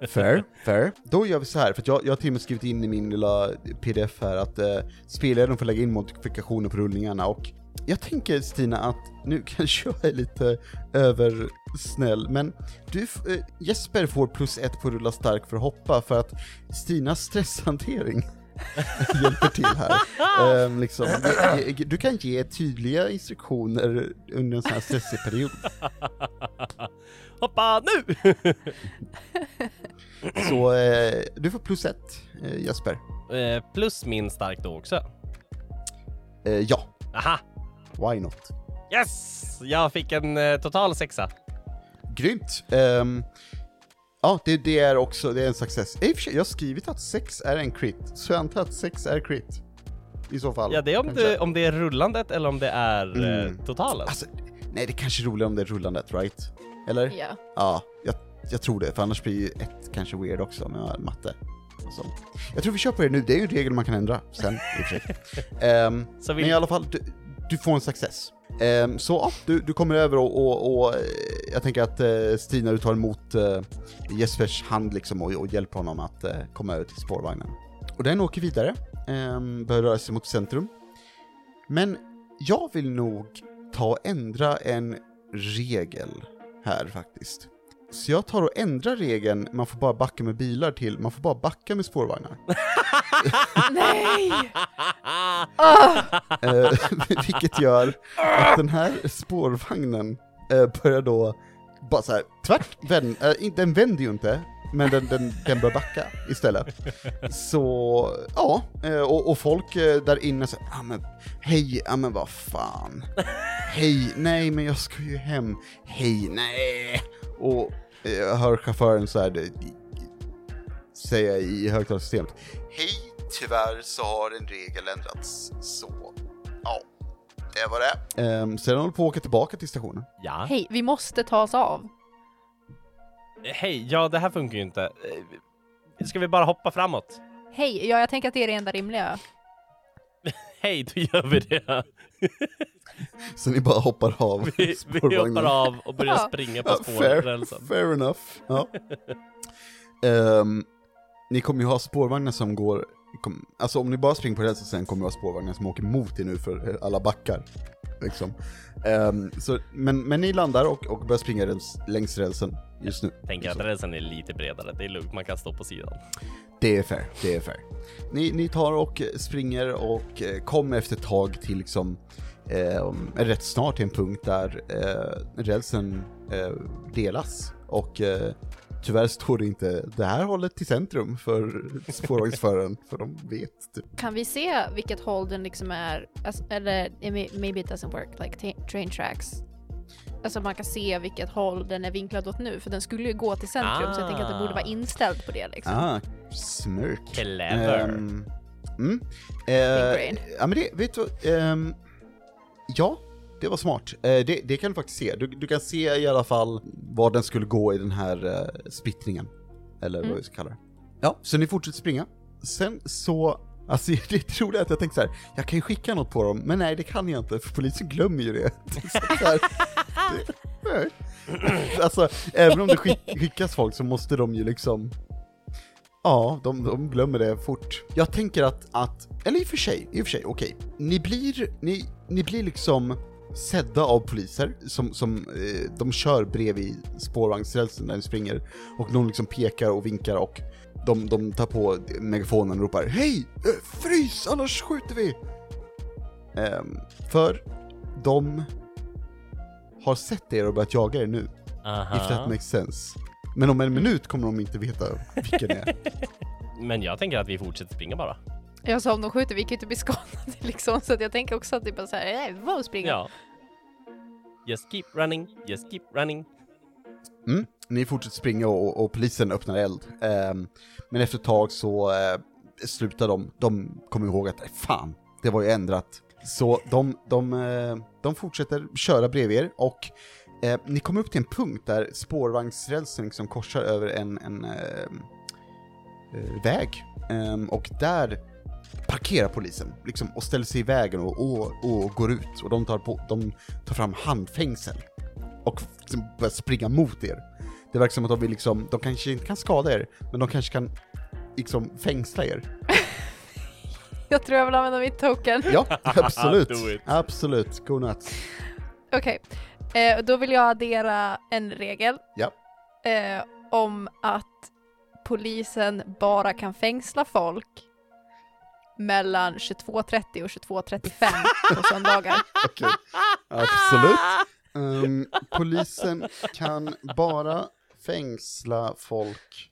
Fair, fair. Då gör vi så här, för att jag, jag har till och med skrivit in i min lilla pdf här att eh, spelledaren får lägga in modifikationer på rullningarna och jag tänker Stina att nu kanske jag är lite översnäll, men du, eh, Jesper får plus ett på rulla stark för att hoppa för att Stinas stresshantering hjälper till här. Ehm, liksom, du kan ge tydliga instruktioner under en sån här stressig period. Hoppa nu! Så eh, du får plus ett, eh, Jesper. Eh, plus min stark då också. Eh, ja, Aha! why not? Yes! Jag fick en eh, total sexa. Grymt! Ehm, ja, det, det är också, det är en success. Jag har skrivit att 6 är en crit, så jag antar att 6 är crit. I så fall. Ja, det är om kanske. det, om det är rullandet eller om det är Mm. eh, totalen. Alltså, nej det kanske är roligare om det är rullandet, right? Eller? Ja. Ja, jag, jag tror det, för annars blir ju ett kanske weird också med matte. och sånt. Jag tror vi kör på det nu, det är ju en regel man kan ändra sen i och för sig. Så vill- Men i alla fall, du, du får en success. Ehm, så ja, du, du kommer över och, och, och eh, jag tänker att eh, Stina, du tar emot eh, Jespers hand liksom och, och hjälper honom att eh, komma över till spårvagnen. Och den åker vidare, ehm, börjar röra sig mot centrum. Men jag vill nog ta och ändra en regel här faktiskt. Så jag tar och ändrar regeln, man får bara backa med bilar till, man får bara backa med spårvagnar. Nej! Ah, Eh, vilket gör att den här spårvagnen eh, börjar då bara så här, tvärt, vänd, eh, den vänder ju inte, men den, den, den börjar backa istället. Så, ja, och, och folk där inne säger, ah, men hej, ja men vad fan. Hej, nej men jag ska ju hem. Hej, nej. Och jag hör chauffören så här, det, säga i högtalarsystemet, hej, tyvärr så har en regel ändrats, så ja, det var det. Um, sen håller på att åka tillbaka till stationen. Ja. Hej, vi måste ta oss av. Hej, ja det här funkar ju inte. Eh, Ska vi bara hoppa framåt? Hej, ja jag tänker att det är det enda rimliga. Hej, då gör vi det. Så ni bara hoppar av Vi, vi spårvagnen. hoppar av och börjar Ja. springa på Ja, fair, spårrälsen. fair enough. Ja. Ehm, ni kommer ju ha spårvagnar som går, kom, alltså om ni bara springer på rälsen sen kommer det ha spårvagnar som åker mot er nu för alla backar. Liksom. Ehm, så, men, men ni landar och, och börjar springa räls, längs rälsen just nu. Tänker att rälsen är lite bredare, det är lugnt, man kan stå på sidan. Det är fair, det är fair. Ni, ni tar och springer och eh, kommer efter ett tag till liksom eh, rätt snart till en punkt där eh, rälsen eh, delas och eh, tyvärr står det inte det här hållet till centrum för spårvagnsföraren, för de vet typ. Kan vi se vilket håll den liksom är, alltså, eller may- maybe it doesn't work like train tracks. Alltså man kan se vilket håll den är vinklad åt nu, för den skulle ju gå till centrum så jag tänker att det borde vara Ah. inställd på det liksom. Ah, smörk. Clever. Ehm, mm. Eh, ja men det, vet du ehm, Ja, det var smart. Eh, det, det kan du faktiskt se. Du, du kan se i alla fall var den skulle gå i den här eh, splittringen. Eller Mm. vad vi ska kalla det. Ja, så ni fortsätter springa. Sen så, alltså det roliga är att jag tänkte så här, jag kan ju skicka något på dem, men nej det kan jag inte, för polisen glömmer ju det. Så här, det alltså, även om det skick, skickas folk så måste de ju liksom Ja, de, de glömmer det fort. Jag tänker att, att eller i och för sig, i och för sig, okej. Ni blir, ni, ni blir liksom sedda av poliser som, som eh, de kör bredvid spårvagnsrälsen när ni springer och någon liksom pekar och vinkar och de, de tar på megafonen och ropar Hej! Eh, frys, annars skjuter vi! Ehm, för de har sett er och börjat jaga er nu, if that Aha. makes sense. Men om en minut kommer de inte veta vilka ni är. Men jag tänker att vi fortsätter springa bara. Jag sa om de skjuter, vi kan ju inte bli skadade liksom, så att jag tänker också att det är bara såhär, nej, vad springa. Ja. Just keep running, just keep running. Mm. Ni fortsätter springa och, och polisen öppnar eld. Ehm, men efter ett tag så eh, slutar de, de kommer ihåg att "Nej, fan, det var ju ändrat. Så de, de, eh, de fortsätter köra bredvid er och eh, ni kommer upp till en punkt där spårvagnsrälsen liksom korsar över en, en eh, eh, väg. Ehm, och där parkerar polisen liksom, och ställer sig i vägen och, och, och går ut. Och de tar, på, de tar fram handfängsel och liksom börjar springa mot er. Det verkar som att de vill liksom, de kanske inte kan skada er, men de kanske kan liksom fängsla er. Jag tror jag vill använda mitt token. Ja, absolut. Absolut, go nuts. Okej, eh, då vill jag addera en regel. Ja. Eh, om att polisen bara kan fängsla folk mellan 22.30 och 22.35 på söndagar. Okej, absolut. Ehm, polisen kan bara fängsla folk.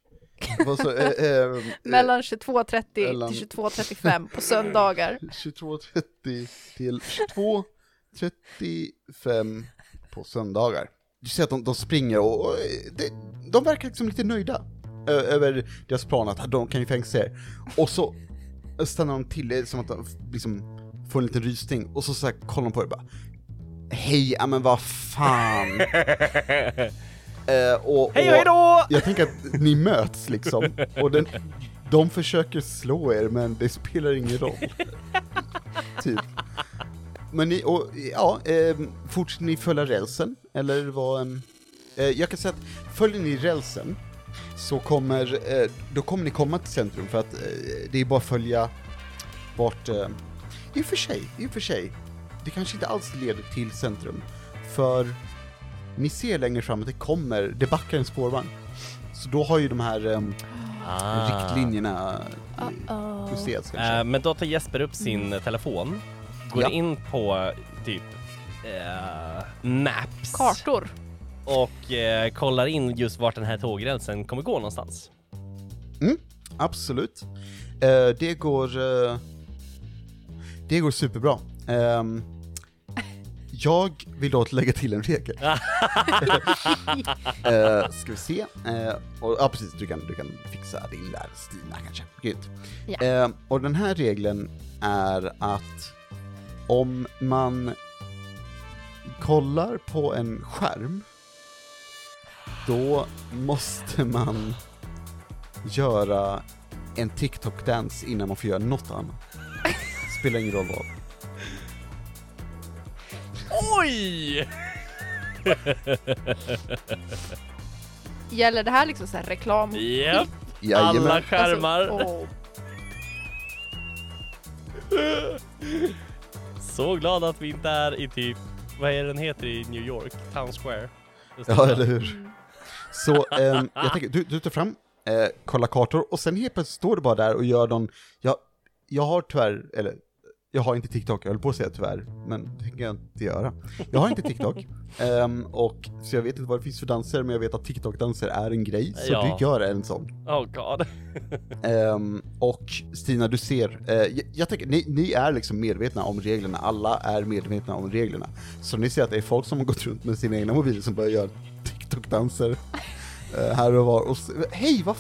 Så, eh, eh, eh, Mellan 22.30 mellan- till 22.35 på söndagar. 22.30 till 22.35 på söndagar. Du ser att de, de springer och, och de, de verkar liksom lite nöjda över deras plan att de kan ju fängsla er. Och så stannar de till, som att de liksom får en liten rysning och så, så här, kollar de på er bara Hej, ja men vad fan. Eh, och, Hej och- hej då! jag tänker att ni möts liksom, och den, de försöker slå er men det spelar ingen roll. typ. Men ni, och, ja, eh, fortsätter ni följa rälsen, eller vad? Eh, jag kan säga att följer ni rälsen så kommer, eh, då kommer ni komma till centrum för att eh, det är bara att följa vart, eh, i och för sig, i och för sig, det kanske inte alls leder till centrum, för ni ser längre fram att det kommer, det backar en spårvagn. Så då har ju de här Ah. riktlinjerna eh, Uh-oh. justerats kanske. Eh, men då tar Jesper upp sin telefon, går Ja. in på typ eh, Maps Kartor. och eh, kollar in just vart den här tågrälsen kommer gå någonstans. Absolut. Eh, det går... eh, det går superbra. Ehm, jag vill då lägga till en regel. uh, ska vi se. Eh, och, ja precis, du kan, du kan fixa din där, Stina kanske. Grymt. Ja. Eh, och den här regeln är att om man kollar på en skärm, då måste man göra en TikTok-dans innan man får göra något annat. Spelar ingen roll vad. Oj! Gäller det här liksom så här reklam? Japp, Jajamän. alla skärmar. Alltså, åh. Så glad att vi inte är i typ, vad är den heter i New York? Town Square? Ja, eller hur? Mm. Så ehm, jag tänker, du, du tar fram, eh, kollar kartor och sen helt plötsligt står du bara där och gör någon, jag, jag har tyvärr, eller jag har inte TikTok, jag höll på att säga tyvärr, men det tänker jag inte göra. Jag har inte TikTok, ehm, och så jag vet inte vad det finns för danser, men jag vet att TikTok-danser är en grej, så Ja. du gör en sån. Oh god. Ehm, och Stina, du ser, eh, jag, jag tänker, ni, ni är liksom medvetna om reglerna, alla är medvetna om reglerna. Så ni ser att det är folk som har gått runt med sina egna mobiler som börjar göra TikTok-danser eh, här och var. Och hej, vad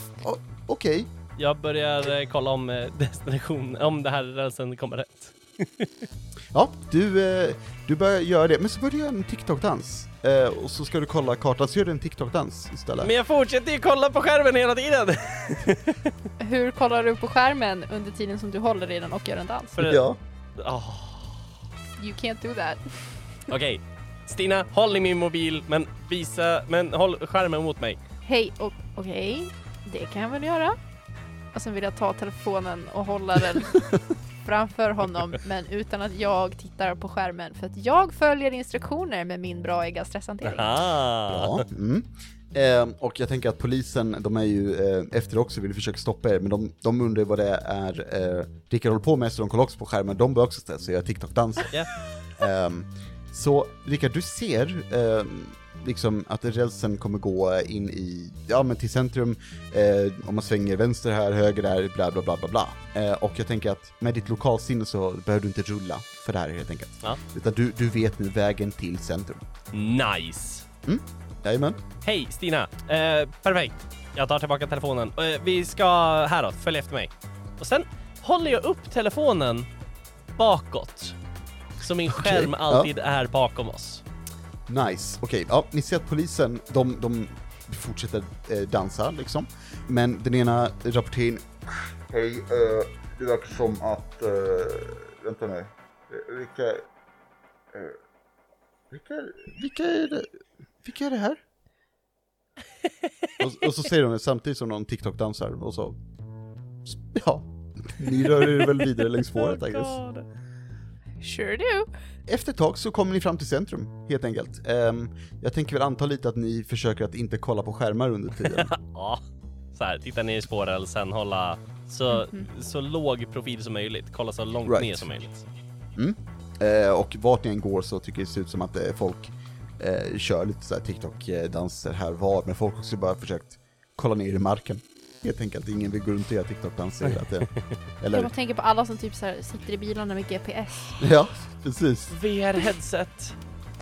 okej. Jag börjar eh, kolla om destination, om det här rälsen kommer rätt. Ja, du, eh, du börjar göra det, men så börjar du göra en TikTok-dans. Eh, och så ska du kolla kartan, så gör du en TikTok-dans istället. Men jag fortsätter ju kolla på skärmen hela tiden! Hur kollar du på skärmen under tiden som du håller i den och gör en dans? För, Ja. Åh, You can't do that. Okej, Stina, håll i min mobil, men visa, men håll skärmen mot mig. Hej, okej, det kan jag väl göra. Och sen vill jag ta telefonen och hålla den framför honom, men utan att jag tittar på skärmen, för att jag följer instruktioner med min braiga stresshantering. Aha. Ja, mm. Ehm, och jag tänker att polisen, de är ju eh, efter också vill försöka stoppa er, men de, de undrar vad det är eh, Rickard håller på med, så de kollar också på skärmen, de bör också ställa sig och göra TikTok-danser. Ja. Ehm, så Rickard, du ser ehm, liksom att rälsen kommer gå in i, ja men till centrum, eh, om man svänger vänster här, höger där, bla bla bla bla bla. Eh, och jag tänker att med ditt lokalsinne så behöver du inte rulla för det här helt enkelt. Ja. Utan du, du vet nu vägen till centrum. Nice! Jajamän. Hej Stina! Eh, perfekt. Jag tar tillbaka telefonen. Eh, vi ska häråt, följ efter mig. Och sen håller jag upp telefonen bakåt. Så min skärm ja. alltid är bakom oss. Nice, okej. Ja, ni ser att polisen, de, de fortsätter eh, dansa liksom. Men den ena rapporterar in, Hej, eh, det verkar som att, eh, vänta nu, Eh, vilka, eh, vilka, vilka är det, vilka är det här? och, och så säger de det samtidigt som någon TikTok-dansar och så, ja, ni rör er väl vidare längs spåret I guess. Sure do. Efter ett tag så kommer ni fram till centrum, helt enkelt. Ehm, jag tänker väl anta lite att ni försöker att inte kolla på skärmar under tiden. Ja, så här, titta ner i spårrälsen, hålla så, så låg profil som möjligt, kolla så långt Right. ner som möjligt. Eh, och vart ni än går så tycker det ser ut som att eh, folk eh, kör lite så här TikTok-danser här var, men folk har också bara försökt kolla ner i marken. Helt enkelt, ingen vill gå runt och göra TikTok-danser hela tiden. Jag Eller, bara tänker på alla som typ så här sitter i bilarna med GPS. ja, precis. VR-headset.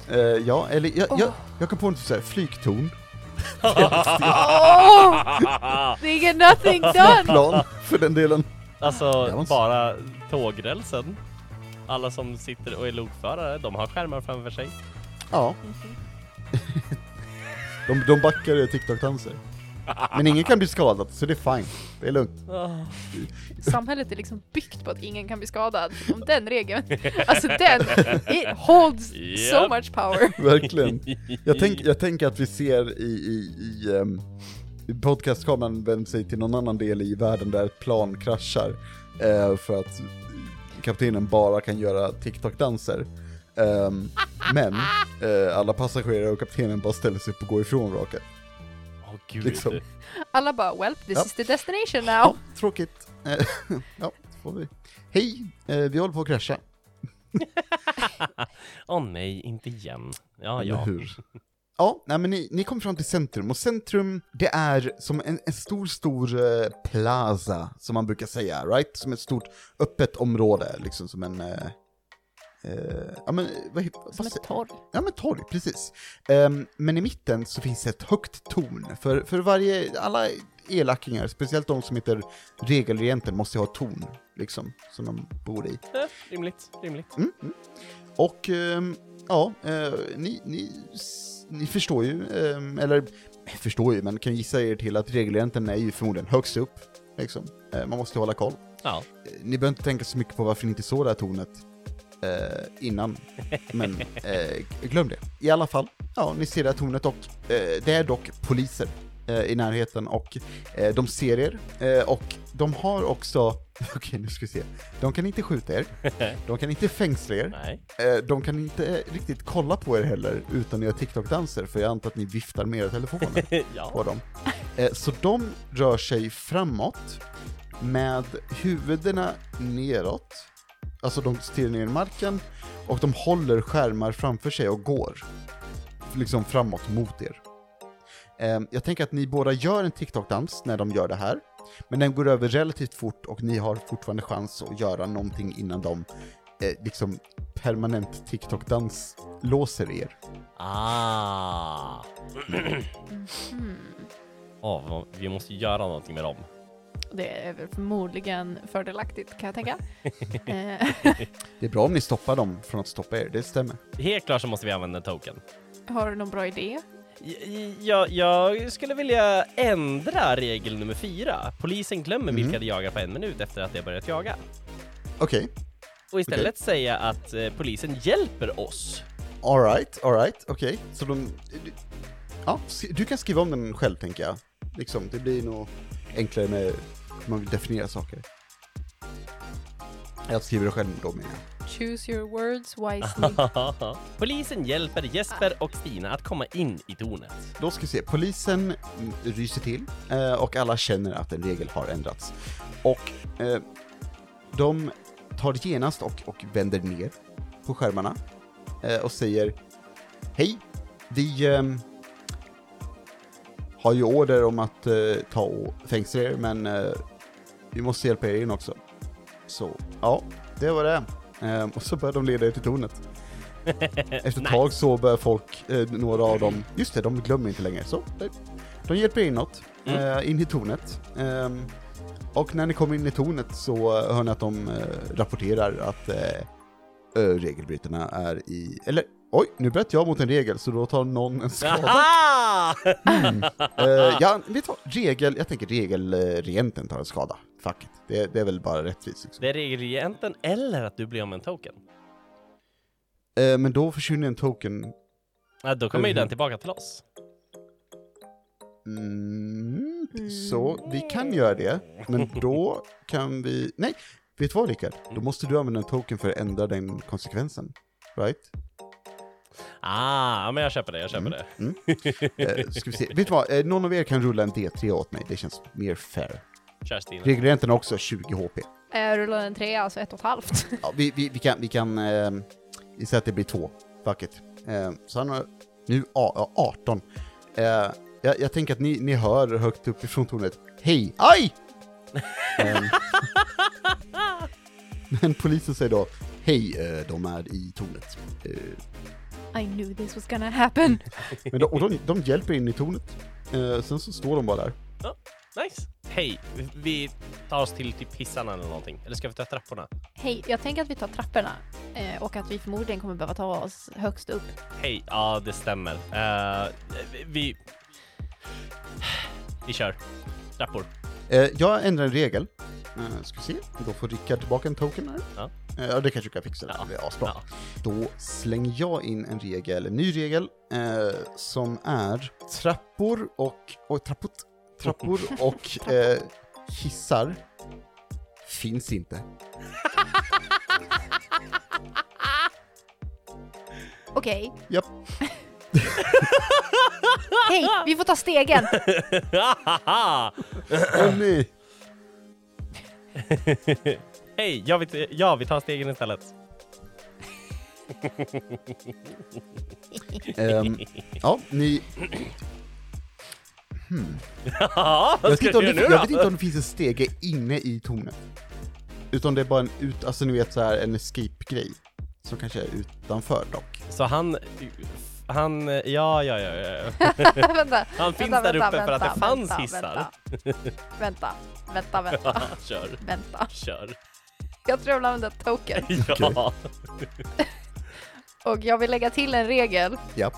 Eh, ja, eller jag, jag, Åh. jag kom på en typ så här flygtorn, Oh! They get nothing done! plan för den delen. Alltså, Det bara tågrälsen. Alla som sitter och är lokförare, de har skärmar framför sig. Ja. de, de backar TikTok-danser. Men ingen kan bli skadad, så det är fine. Det är lugnt. Ah. Samhället är liksom byggt på att ingen kan bli skadad. Om den regeln, alltså den, it holds so Japp. much power. Verkligen. Jag, tänk, jag tänker att vi ser i, i, i, um, podcastkameran vänder sig till någon annan del i världen där ett plan kraschar. eh, för att kaptenen bara kan göra TikTok-danser. Ehm, men eh, alla passagerare och kaptenen bara ställer sig upp och går ifrån raket. Åh gud. Liksom. Alla bara, well, this Ja. is the destination Ja, now. tråkigt. Eh, ja, får vi. Hej, eh, vi håller på att krascha. Åh nej, inte igen. Ja, Eller ja. hur? Ja, nej, men ni, ni kommer fram till centrum, och centrum, det är som en, en stor, stor eh, plaza, som man brukar säga, right? Som ett stort öppet område, liksom som en... Eh, eh, ja men, vad, Som ett torg. Ja men torg, precis. Ehm, men i mitten så finns ett högt torn, för, för varje, alla elakingar, speciellt de som heter regelregenten, måste ha torn, liksom, som de bor i. Eh, rimligt, rimligt. Mm, mm. Och ehm, ja, eh, ni, ni, ni förstår ju, ehm, eller eh, förstår ju, men kan gissa er till att regelregenten är ju förmodligen högst upp. Liksom. Eh, man måste hålla koll. Ja. Eh, Ni behöver inte tänka så mycket på varför ni inte såg det här tornet eh, innan, men eh, glöm det. I alla fall, ja, ni ser det här tornet och eh, det är dock poliser eh, i närheten och eh, de ser er eh, och de har också, okej nu ska vi se, de kan inte skjuta er, de kan inte fängsla er, Nej. De kan inte riktigt kolla på er heller utan att göra TikTok-danser, för jag antar att ni viftar med era telefoner på ja. dem. Eh, Så de rör sig framåt med huvudena neråt alltså de stirrar ner i marken och de håller skärmar framför sig och går liksom framåt mot er. Eh, jag tänker att ni båda gör en TikTok-dans när de gör det här, men den går över relativt fort och ni har fortfarande chans att göra någonting innan de eh, liksom permanent TikTok-dans låser er. Ah! Åh, vad- vi måste göra någonting med dem. Det är väl förmodligen fördelaktigt kan jag tänka. Eh, Det är bra om ni stoppar dem från att stoppa er, det stämmer. Helt klart så måste vi använda en token. har du någon bra idé? Jag, jag skulle vilja ändra regel nummer fyra. Polisen glömmer Mhm. vilka de jagar på en minut efter att de har börjat jaga. Okej, Och istället säga att eh, polisen hjälper oss. alright, alright, okej. Så de... Ja, sk- du kan skriva om den själv tänker jag. Liksom, det blir nog enklare med man vill definiera saker. Jag skriver det själv då menar jag. Choose your words wisely. polisen hjälper Jesper och Stina att komma in i tornet. Då ska vi se, polisen mm, ryser till eh, och alla känner att en regel har ändrats. Och eh, de tar det genast och, och vänder ner på skärmarna eh, och säger Hej, vi ehm, har ju order om att ta och fängsla er, men vi måste hjälpa er in också. Så, ja, det var det. Ehm, och så börjar de leda er till tornet. Efter ett tag så börjar folk, eh, några av dem, just det, de glömmer inte längre. Så, de, de hjälper er inåt, Mm. eh, in i tornet. Ehm, och när ni kommer in i tornet så eh, hör ni att de eh, rapporterar att eh, regelbrytarna är i, eller oj, nu bröt jag mot en regel så då tar någon en skada. Mm. Eh, ja, vet du vad, regel, jag tänker regelregenten tar en skada. Fuck it. Det, det är väl bara rättvist liksom. Det är regelregenten eller att du blir om en token. Eh, men då försvinner en token Ja, då kommer ju den tillbaka till oss. Mm, så vi kan göra det, men då kan vi... Nej, vet du vad Rickard? Då måste du använda en token för att ändra den konsekvensen. Right? Ah, ja, men jag köper det, jag köper Mm. det. Mm. Eh, ska vi se. Vet du vad? Eh, någon av er kan rulla en D3 åt mig, det känns mer fair. Regelregenten har också 20 HP. Jag rullar en trea, alltså ett och ett halvt. Ja, vi, vi, vi kan, vi kan eh, vi säger att det blir två. Fuck it. Eh, så han har nu a, a, 18. Eh, jag, jag tänker att ni, ni hör högt uppifrån tornet, hej, aj! Ehm, men polisen säger då, hej, eh, de är i tornet. Eh, I knew this was gonna happen. men de, och de, de hjälper in i tornet. Eh, sen så står de bara där. Nice. Hej, vi- tar oss till typ hissarna eller någonting. Eller ska vi ta trapporna? Hej, jag tänker att vi tar trapporna eh, och att vi förmodligen kommer behöva ta oss högst upp. Hej, ja det stämmer. Eh, vi... Vi kör. Trappor. Eh, jag ändrar en regel. Eh, ska vi se, då får Rickard tillbaka en token här. Ja. Ja, det kanske du kan fixa, Ja. det är asbra. Ja. Då slänger jag in en regel, en ny regel, eh, som är trappor och, och trappor, trappor och eh, hissar finns inte. Okej. Japp. Hej, vi får ta stegen! Åh nej! Hej, ja vi, ja vi tar stegen istället. Ehm, ja, ni... Ja, vad Jag vet, inte om det, jag vet inte om det finns en stege inne i tornet. Utan det är bara en ut, alltså ni vet så här en escape-grej. Som kanske är utanför dock. Så han... Han... Ja, ja, ja, ja. vänta, Han finns vänta, där uppe vänta, för att det fanns hissar. Vänta, vänta, vänta, kör, vänta. kör. Jag tror jag vill använda token. Ja. Och jag vill lägga till en regel Ja.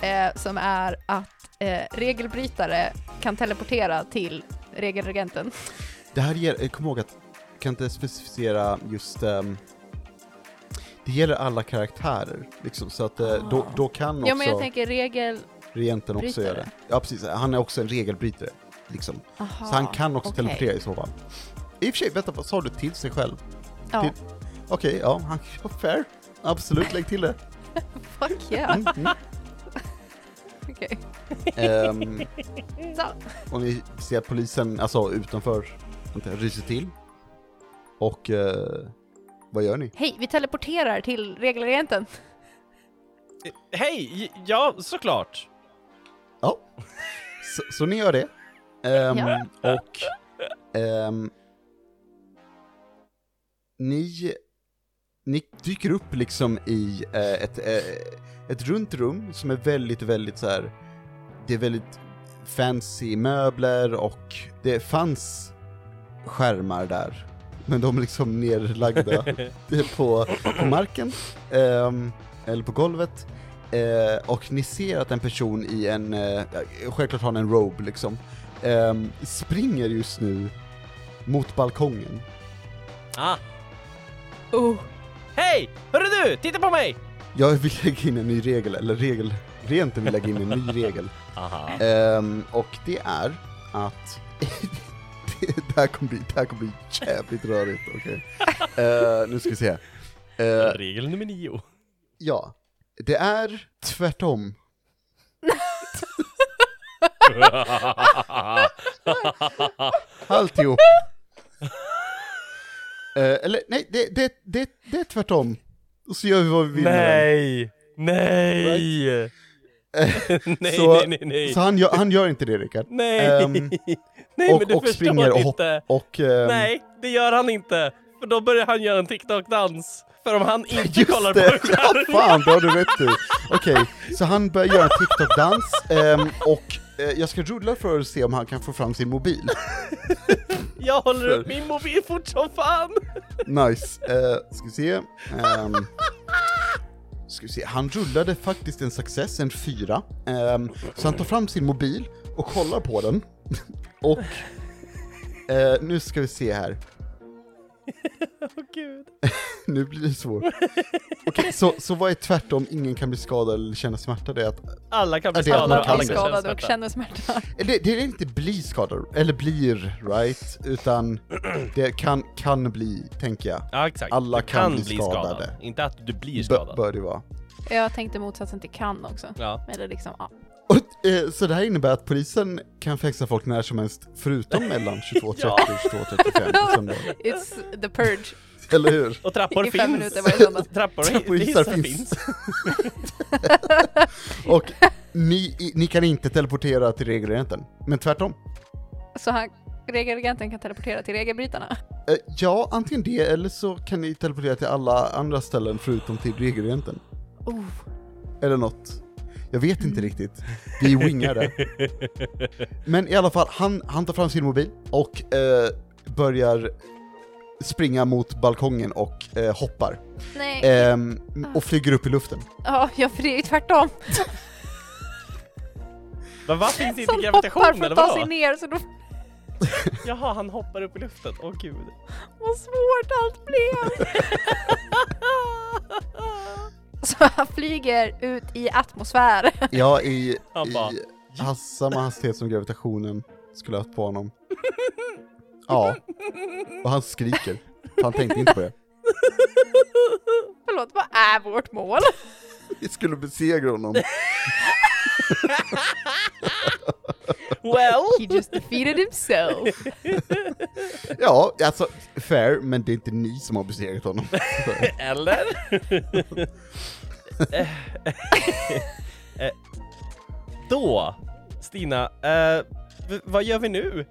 eh, som är att eh, regelbrytare kan teleportera till regelregenten. Det här ger, eh, kom ihåg att, kan inte specificera just, ehm, det gäller alla karaktärer, liksom, så att eh, då, då kan också Ja men jag tänker regel... regenten också göra det. Ja precis, han är också en regelbrytare, liksom. Aha, Så han kan också okej. teleportera i så fall. I och för sig, vänta, vad sa du till sig själv? Ja, Till- Okej, ja, han, ja, fair. Absolut, lägg till det. fuck yeah. Mm, mm. Okej. Ehm, Så. och ni ser att polisen, alltså utanför, ryser till. Och eh, vad gör ni? Hej, vi teleporterar till regelagenten. Hej! Ja, såklart! Ja, så, så ni gör det. Ehm, Ja. Och ehm, ni, ni dyker upp liksom i eh, ett, eh, ett runt rum som är väldigt, väldigt så här. det är väldigt fancy möbler och det fanns skärmar där. Men de är liksom nerlagda på, på marken, ehm, eller på golvet. Eh, och ni ser att en person i en, eh, självklart har han en robe liksom, ehm, springer just nu mot balkongen. Ah, Oh. Hej! Hörru du! Titta på mig! Jag vill lägga in en ny regel, eller regel, rent vill lägga in en ny regel. Ehm, och det är att det, här kommer bli, det här kommer bli jävligt rörigt, okej? Eh, nu ska vi se. Eh, Regel nummer nio. ja, det är tvärtom. Alltihop. Eh, eller nej, det, det, det, det är tvärtom. Och så gör vi vad vi vill nej! Nej! nej, så, nej, nej, nej. Så han gör, han gör inte det Rickard. Nej! Ehm, nej, och, men du och förstår springer och, inte. och ehm, Nej, det gör han inte. För då börjar han göra en TikTok-dans. För om han inte Just kollar det! på Ja, fan, det har du rätt i. Okej, så han börjar göra en TikTok-dans, ehm, och jag ska rulla för att se om han kan få fram sin mobil. Jag håller upp min mobil fort som fan! Nice. Uh, ska vi se. Ehm, ska vi se. Han rullade faktiskt en success, en fyra. Ehm, så han tar fram sin mobil och kollar på den. och eh, nu ska vi se här. Åh gud. Nu blir det svårt. Okej, så, så vad är tvärtom, ingen kan bli skadad eller känna smärta? Det är att, Alla kan bli det skadade, alla kan känna skadade och smärta. känner smärta. eller det är inte bli skadad, eller blir, right? Utan det kan, kan bli, tänker jag. Ja exakt, Alla du kan kan bli bli skadad. skadade. Inte att du blir B- skadad. bör det vara. Jag tänkte motsatsen till kan också. Ja. Eller liksom, ja. Och, eh, så det här innebär att polisen kan fängsla folk när som helst, förutom mellan 22.30 Ja. och 22.35 på söndag. It's the purge. Eller hur? Och trappor I fem finns. minuter varje söndag. trappor och Trappor och hissar hissar finns. finns. Och ni, ni kan inte teleportera till regelagenten, men tvärtom. Så han, regelagenten kan teleportera till regelbrytarna. Eh, ja, antingen det, eller så kan ni teleportera till alla andra ställen förutom till regelagenten. Oh. Eller något. Jag vet inte riktigt. Vi wingar det. Men i alla fall, han, han tar fram sin mobil och eh, börjar springa mot balkongen och eh, hoppar. Nej, Ehm, och flyger upp i luften. ja, ja, för det är ju tvärtom. Men vad finns inte Som gravitation hoppar för eller att ta sig vadå? ner, så då, Jaha, han hoppar upp i luften. Åh gud. vad svårt allt blev. Så han flyger ut i atmosfär. Ja, i, Han bara, i has, samma hastighet som gravitationen skulle ha haft på honom. Ja, och han skriker. Han tänkte inte på det. Förlåt, vad är vårt mål? Vi skulle besegra honom. well! He just defeated himself. Ja, alltså fair, men det är inte ni som har besegrat honom. Eller? Eh, eh, Då, Stina, eh, vad gör vi nu?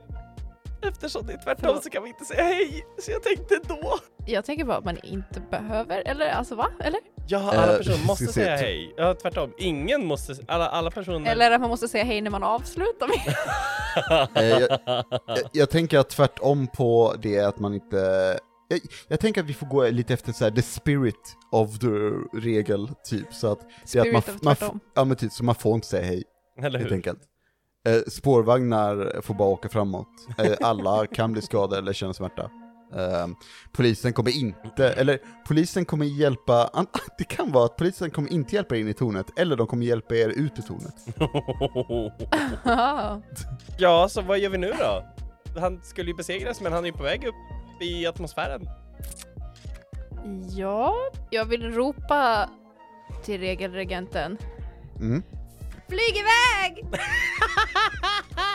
Eftersom det är tvärtom Förlåt. så kan vi inte säga hej, så jag tänkte då. Jag tänker bara att man inte behöver, eller alltså va? Eller? Ja, alla Eh, personer måste säga hej. Ja, tvärtom. Ingen måste, alla, alla personer... Eller att man måste säga hej när man avslutar med. Eh, jag, jag, jag tänker att tvärtom på det att man inte... Jag, jag tänker att vi får gå lite efter så här, the spirit of the regel, typ. Så att, det är att man, man, ja men typ, så man får inte säga hej, Eller helt hur? enkelt. Eh, spårvagnar får bara åka framåt. Eh, alla kan bli skadade eller känna smärta. Eh, polisen kommer inte, eller polisen kommer hjälpa, an, det kan vara att polisen kommer inte hjälpa er in i tornet, eller de kommer hjälpa er ut ur tornet. ja, så vad gör vi nu då? Han skulle ju besegras, men han är ju på väg upp i atmosfären. ja, jag vill ropa till regelregenten. Mm. Flyg iväg!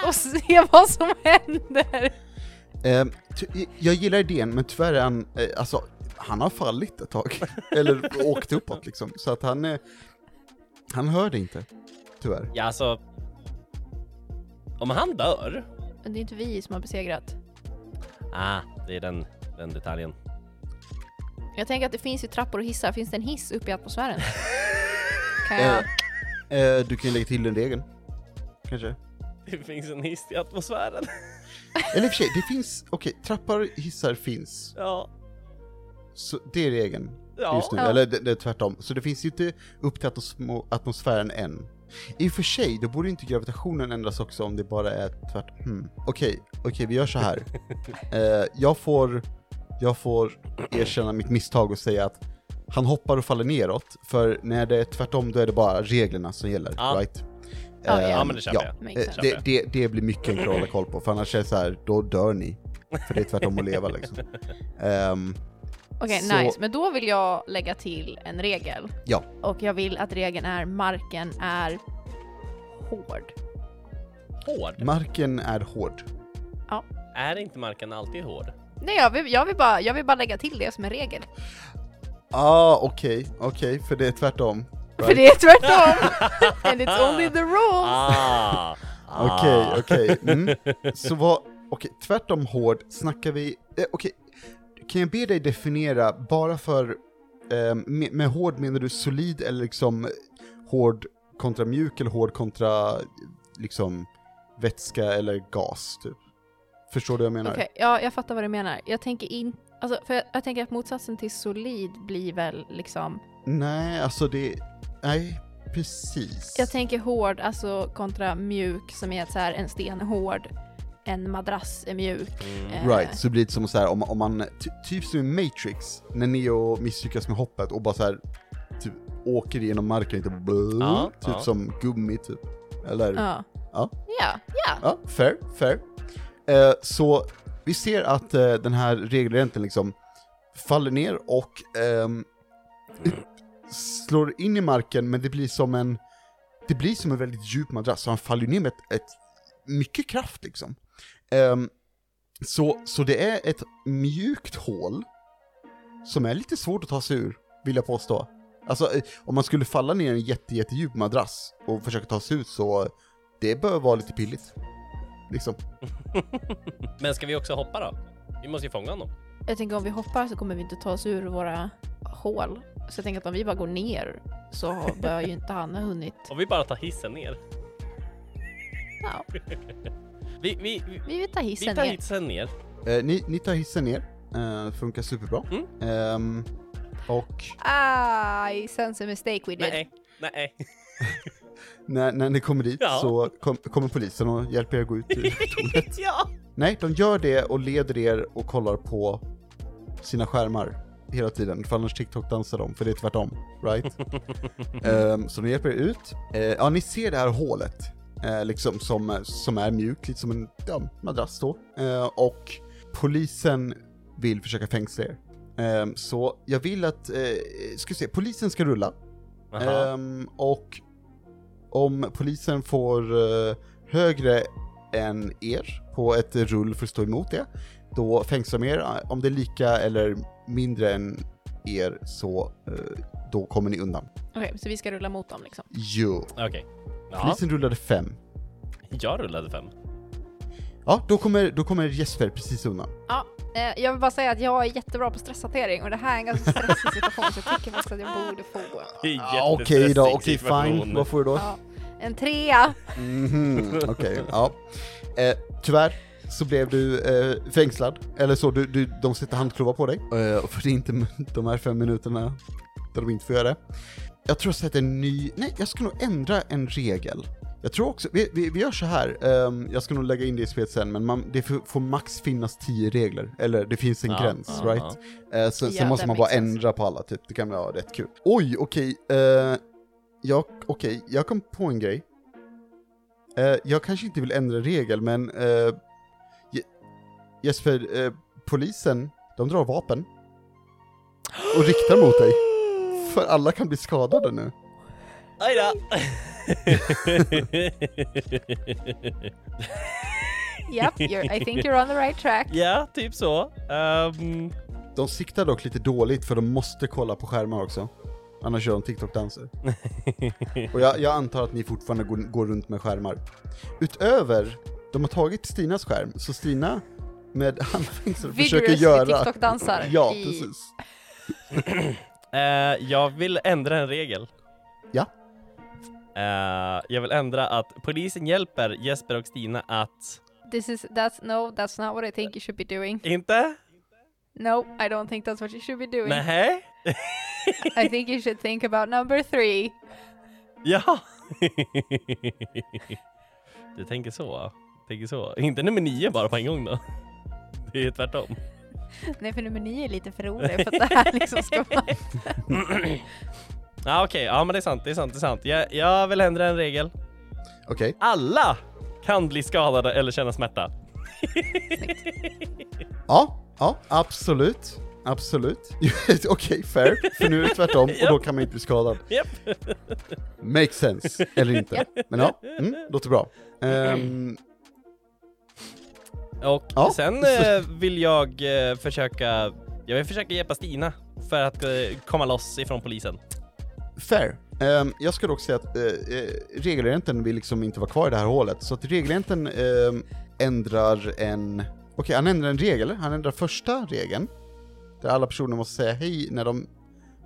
Och se vad som händer. Eh, jag gillar idén, men tyvärr är han, eh, alltså, han har fallit ett tag. Eller åkt uppåt liksom. Så att han, eh, han hör det inte. Tyvärr. Ja, alltså... Om han dör... Men det är inte vi som har besegrat. Ah, det är den, den detaljen. Jag tänker att det finns ju trappor och hissar. Finns det en hiss uppe i atmosfären? Kan jag... Eh, du kan ju lägga till den regeln. Kanske. Det finns en hiss i atmosfären. Eller i och för sig, det finns, okej, trappor, hissar finns. Ja. Så det är regeln Ja. just nu, Ja. eller det, det är tvärtom. Så det finns ju inte upp till atmos- atmosfären än. I och för sig, då borde inte gravitationen ändras också om det bara är tvärtom. Hmm. Okej, okej, vi gör så här. eh, jag får, jag får erkänna mitt misstag och säga att han hoppar och faller neråt, för när det är tvärtom då är det bara reglerna som gäller, Ja. right? Ja, Eh, Ja, men det köper jag. Makes Eh, det, det, det blir mycket enklare att hålla koll på, för annars är det så här, då dör ni. För det är tvärtom att leva liksom. Ehm, Okej, Så- nice. Men då vill jag lägga till en regel. Ja. Och jag vill att regeln är marken är hård. Hård? marken är hård. Är inte marken alltid hård? Nej, jag vill, jag vill, bara, jag vill bara lägga till det som en regel. Ah, okej, okej, för det är tvärtom. För det är tvärtom! And it's only the rules! Ah! Okej, ah. okej. Mm. Så vad, okej, tvärtom hård, snackar vi, eh, okej, kan jag be dig definiera, bara för, eh, med, med hård menar du solid eller liksom hård kontra mjuk eller hård kontra liksom vätska eller gas, typ? Förstår du vad jag menar? Okej, ja, jag fattar vad du menar. Jag tänker in... Alltså, för jag, jag tänker att motsatsen till solid blir väl liksom... Nej, alltså det, nej, precis. Jag tänker hård, alltså kontra mjuk, som är så här, en sten hård, en madrass är mjuk. Mm. Eh, Right, så blir det som så här om, om man, ty, typ som i Matrix, när Neo misslyckas med hoppet och bara så här typ åker igenom marken lite, blö, Ja, typ ja. som gummi typ. Eller? Ja, Ja. Ja. Ja, ja. fair, fair. Eh, så vi ser att eh, den här regelräntan liksom faller ner och ehm, slår in i marken, men det blir som en, det blir som en väldigt djup madrass, så han faller ner med ett, ett mycket kraft liksom. Ehm, så, så det är ett mjukt hål som är lite svårt att ta sig ur, vill jag påstå. Alltså, eh, om man skulle falla ner i en jätte, jättedjup madrass och försöka ta sig ut så, det bör vara lite pilligt. Liksom. Men ska vi också hoppa då? Vi måste ju fånga honom. Jag tänker om vi hoppar så kommer vi inte ta oss ur våra hål. Så jag tänker att om vi bara går ner så bör ju inte han ha hunnit. Och vi bara tar hissen ner. Ja, Vi, vi, vi, vi vill ta vi hissen tar ner. hissen ner. Eh, ni, ni tar hissen ner, eh, funkar superbra. Mm. Ehm, och I sense a mistake we did. Nej, nej. när, när ni kommer dit Ja. så kom, kommer polisen och hjälper er att gå ut ur tornet. ja! Nej, de gör det och leder er och kollar på sina skärmar hela tiden, för annars TikTok dansar de, för det är tvärtom, right? Ehm, så de hjälper er ut. Eh, ja, ni ser det här hålet, eh, liksom som, som är mjukt, lite som en ja, madrass då. Eh, och polisen vill försöka fängsla er. Ehm, så jag vill att, eh, ska vi se, polisen ska rulla. Ehm, och om polisen får eh, högre än er på ett rull för att stå emot det, då fängslar de er. Om det är lika eller mindre än er så eh, då kommer ni undan. Okej, så vi ska rulla mot dem liksom. Jo. Okej. Ja, Polisen rullade fem. jag rullade fem. Ja, då kommer, då kommer Jesper precis undan. Ja, eh, jag vill bara säga att jag är jättebra på stresshantering och det här är en ganska stressig situation så jag tycker faktiskt att jag borde få Ja, Okej då, okej fine. Vad får du då? ja, en trea. Mhm, okej, ja. Eh, tyvärr så blev du eh, fängslad, eller så, du, du, de sätter handklovar på dig, eh, för det är inte de här fem minuterna där de inte får göra det. Jag tror jag sätter en ny, nej jag ska nog ändra en regel. Jag tror också, vi, vi, vi gör så här, ehm, jag ska nog lägga in det i spelet sen, men man, det får, max finnas tio regler, eller det finns en Ja, gräns, ja, right? Så, Ja, sen måste man bara sense. ändra på alla, typ. det kan vara rätt kul. Oj, okej, eh, jag, okej, jag kom på en grej. Eh, jag kanske inte vill ändra regel, men eh, Je- Jesper, polisen, de drar vapen och riktar mot dig. För alla kan bli skadade nu. Aj då! Yep, you're, I think you're on the right track. ja, typ så. Ehm, De siktar dock lite dåligt för de måste kolla på skärmar också. Annars gör de TikTok-danser. Och jag, jag antar att ni fortfarande går, går runt med skärmar. Utöver, de har tagit Stinas skärm, så Stina med handfängsel försöker göra... TikTok-dansar Ja, i- precis. Eh, jag vill ändra en regel. Ja. Eh, jag vill ändra att polisen hjälper Jesper och Stina att... This is, that's, no, that's not what I think you should be doing. Inte? No, I don't think that's what you should be doing. Nej. I think you should think about number three. Ja. du tänker så? Tänker så? Inte nummer nio bara på en gång då? Det är tvärtom. Nej, för nummer nio är lite för rolig för att det här liksom ska vara... Ja okej, ja men det är sant, det är sant, det är sant. Jag, jag vill ändra en regel. Okej. Alla kan bli skadade eller känna smärta. Ja, ja, absolut. Absolut. Okej, fair. För nu är det tvärtom och då kan man inte bli skadad. Japp. Makes sense, eller inte. Men ja, mm, låter bra. Ehm, Och Ja, sen eh, vill jag eh, försöka, jag vill försöka hjälpa Stina för att eh, komma loss ifrån polisen. fair. Ehm, jag skulle också säga att uh, regelagenten vill liksom inte vara kvar i det här hålet, så att regelagenten ehm, ändrar en... Okej, han ändrar en regel. Han ändrar första regeln, där alla personer måste säga hej när de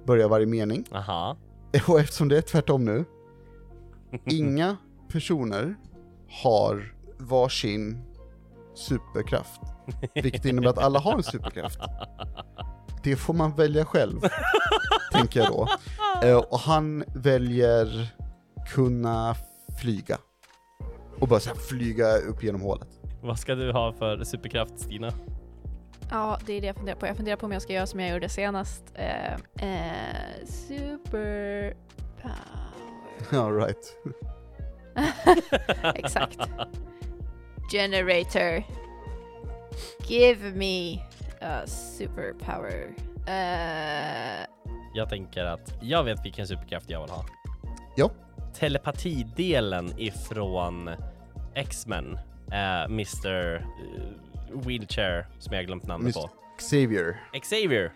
börjar varje mening. Aha. Och eftersom det är tvärtom nu, inga personer har varsin superkraft. Vilket innebär att alla har en superkraft. Det får man välja själv, tänker jag då. Eh, Och han väljer kunna flyga. Och bara så här flyga upp genom hålet. Vad ska du ha för superkraft Stina? Ja, det är det jag funderar på. Jag funderar på om jag ska göra som jag gjorde senast. Eh, eh, super power. All right. Exakt. Generator. Give me a superpower. Uh, Jag tänker att jag vet vilken superkraft jag vill ha. Ja. Telepatidelen ifrån X-Men, eh, Mr Wheelchair, som jag glömt namnet på. Xavier. Xavier.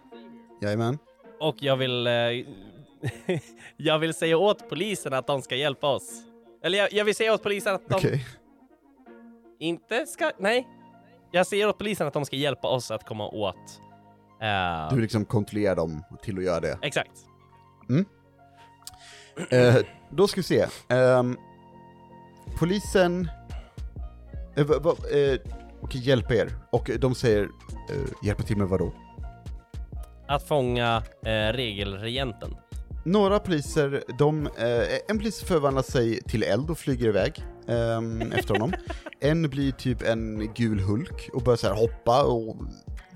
Jajamän. Och jag vill... Eh, jag vill säga åt polisen att de ska hjälpa oss. Eller jag, jag vill säga åt polisen att de Okej. Inte ska... Nej. Jag säger åt polisen att de ska hjälpa oss att komma åt... eh, Du liksom kontrollera dem till att göra det. Exakt. Eh, då ska vi se. Ehm, polisen... Va, eh, Okej, hjälp er. Och de säger, hjälpa till med vadå? Att fånga regelregenten. Några poliser, de, eh, en polis förvandlar sig till eld och flyger iväg eh, efter honom. En blir typ en gul Hulk och börjar så här hoppa och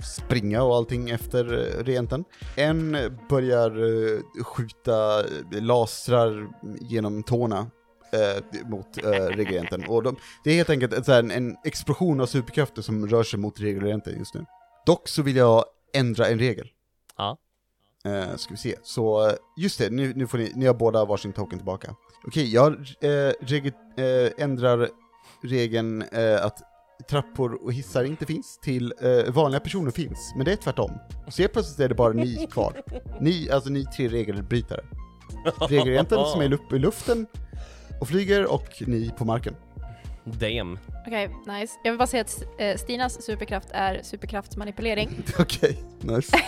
springa och allting efter eh, regenten. En börjar eh, skjuta eh, lasrar genom tårna eh, mot eh, regenten. Och de, det är helt enkelt ett, en, en explosion av superkrafter som rör sig mot regenten just nu. Dock så vill jag ändra en regel. Ja. Uh, ska vi se, så just det, nu, nu får ni, ni har båda varsin token tillbaka. Okej, jag eh, uh, reg, eh, ändrar regeln eh, att trappor och hissar inte finns till eh, vanliga personer finns, men det är tvärtom. Så helt plötsligt är det bara ni kvar. Ni, alltså ni tre regelbrytare. Regelagenten som är uppe i luften och flyger och ni på marken. Damn. Okej, nice. Jag vill bara säga att eh, Stinas superkraft är superkraftsmanipulering. Okej, nice.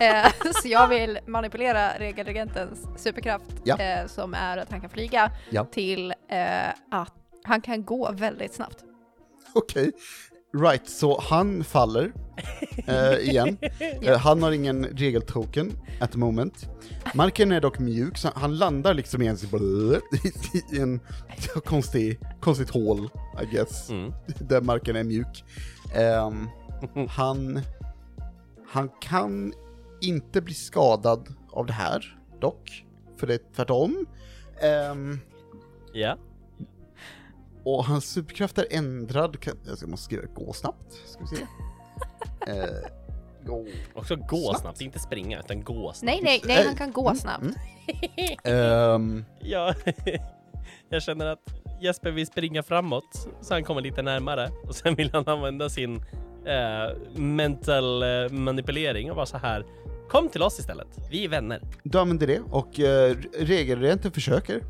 Eh, så jag vill manipulera regelregentens superkraft Ja. eh, som är att han kan flyga Ja. till att han kan gå väldigt snabbt. Okej. Right, så han faller eh, igen. Eh, han har ingen regeltoken at the moment. Marken är dock mjuk, så han landar liksom i en, i en konstig, konstigt hål, I guess, Mm. där marken är mjuk. Ehm, han, han kan inte bli skadad av det här, dock, för det är tvärtom. Ehm, Ja. Och hans superkraft är ändrad, kan, jag måste skriva gå snabbt, ska vi se. Eh, gå. Också gå Snabbt. snabbt. inte springa utan gå snabbt. Nej, nej, nej, han kan gå snabbt. Mm. Ehm, Ja. jag känner att Jesper vill springa framåt så han kommer lite närmare och sen vill han använda sin eh, mental eh, manipulering och vara så här. Kom till oss istället. Vi är vänner. Du använder det och eh, regelrent försöker.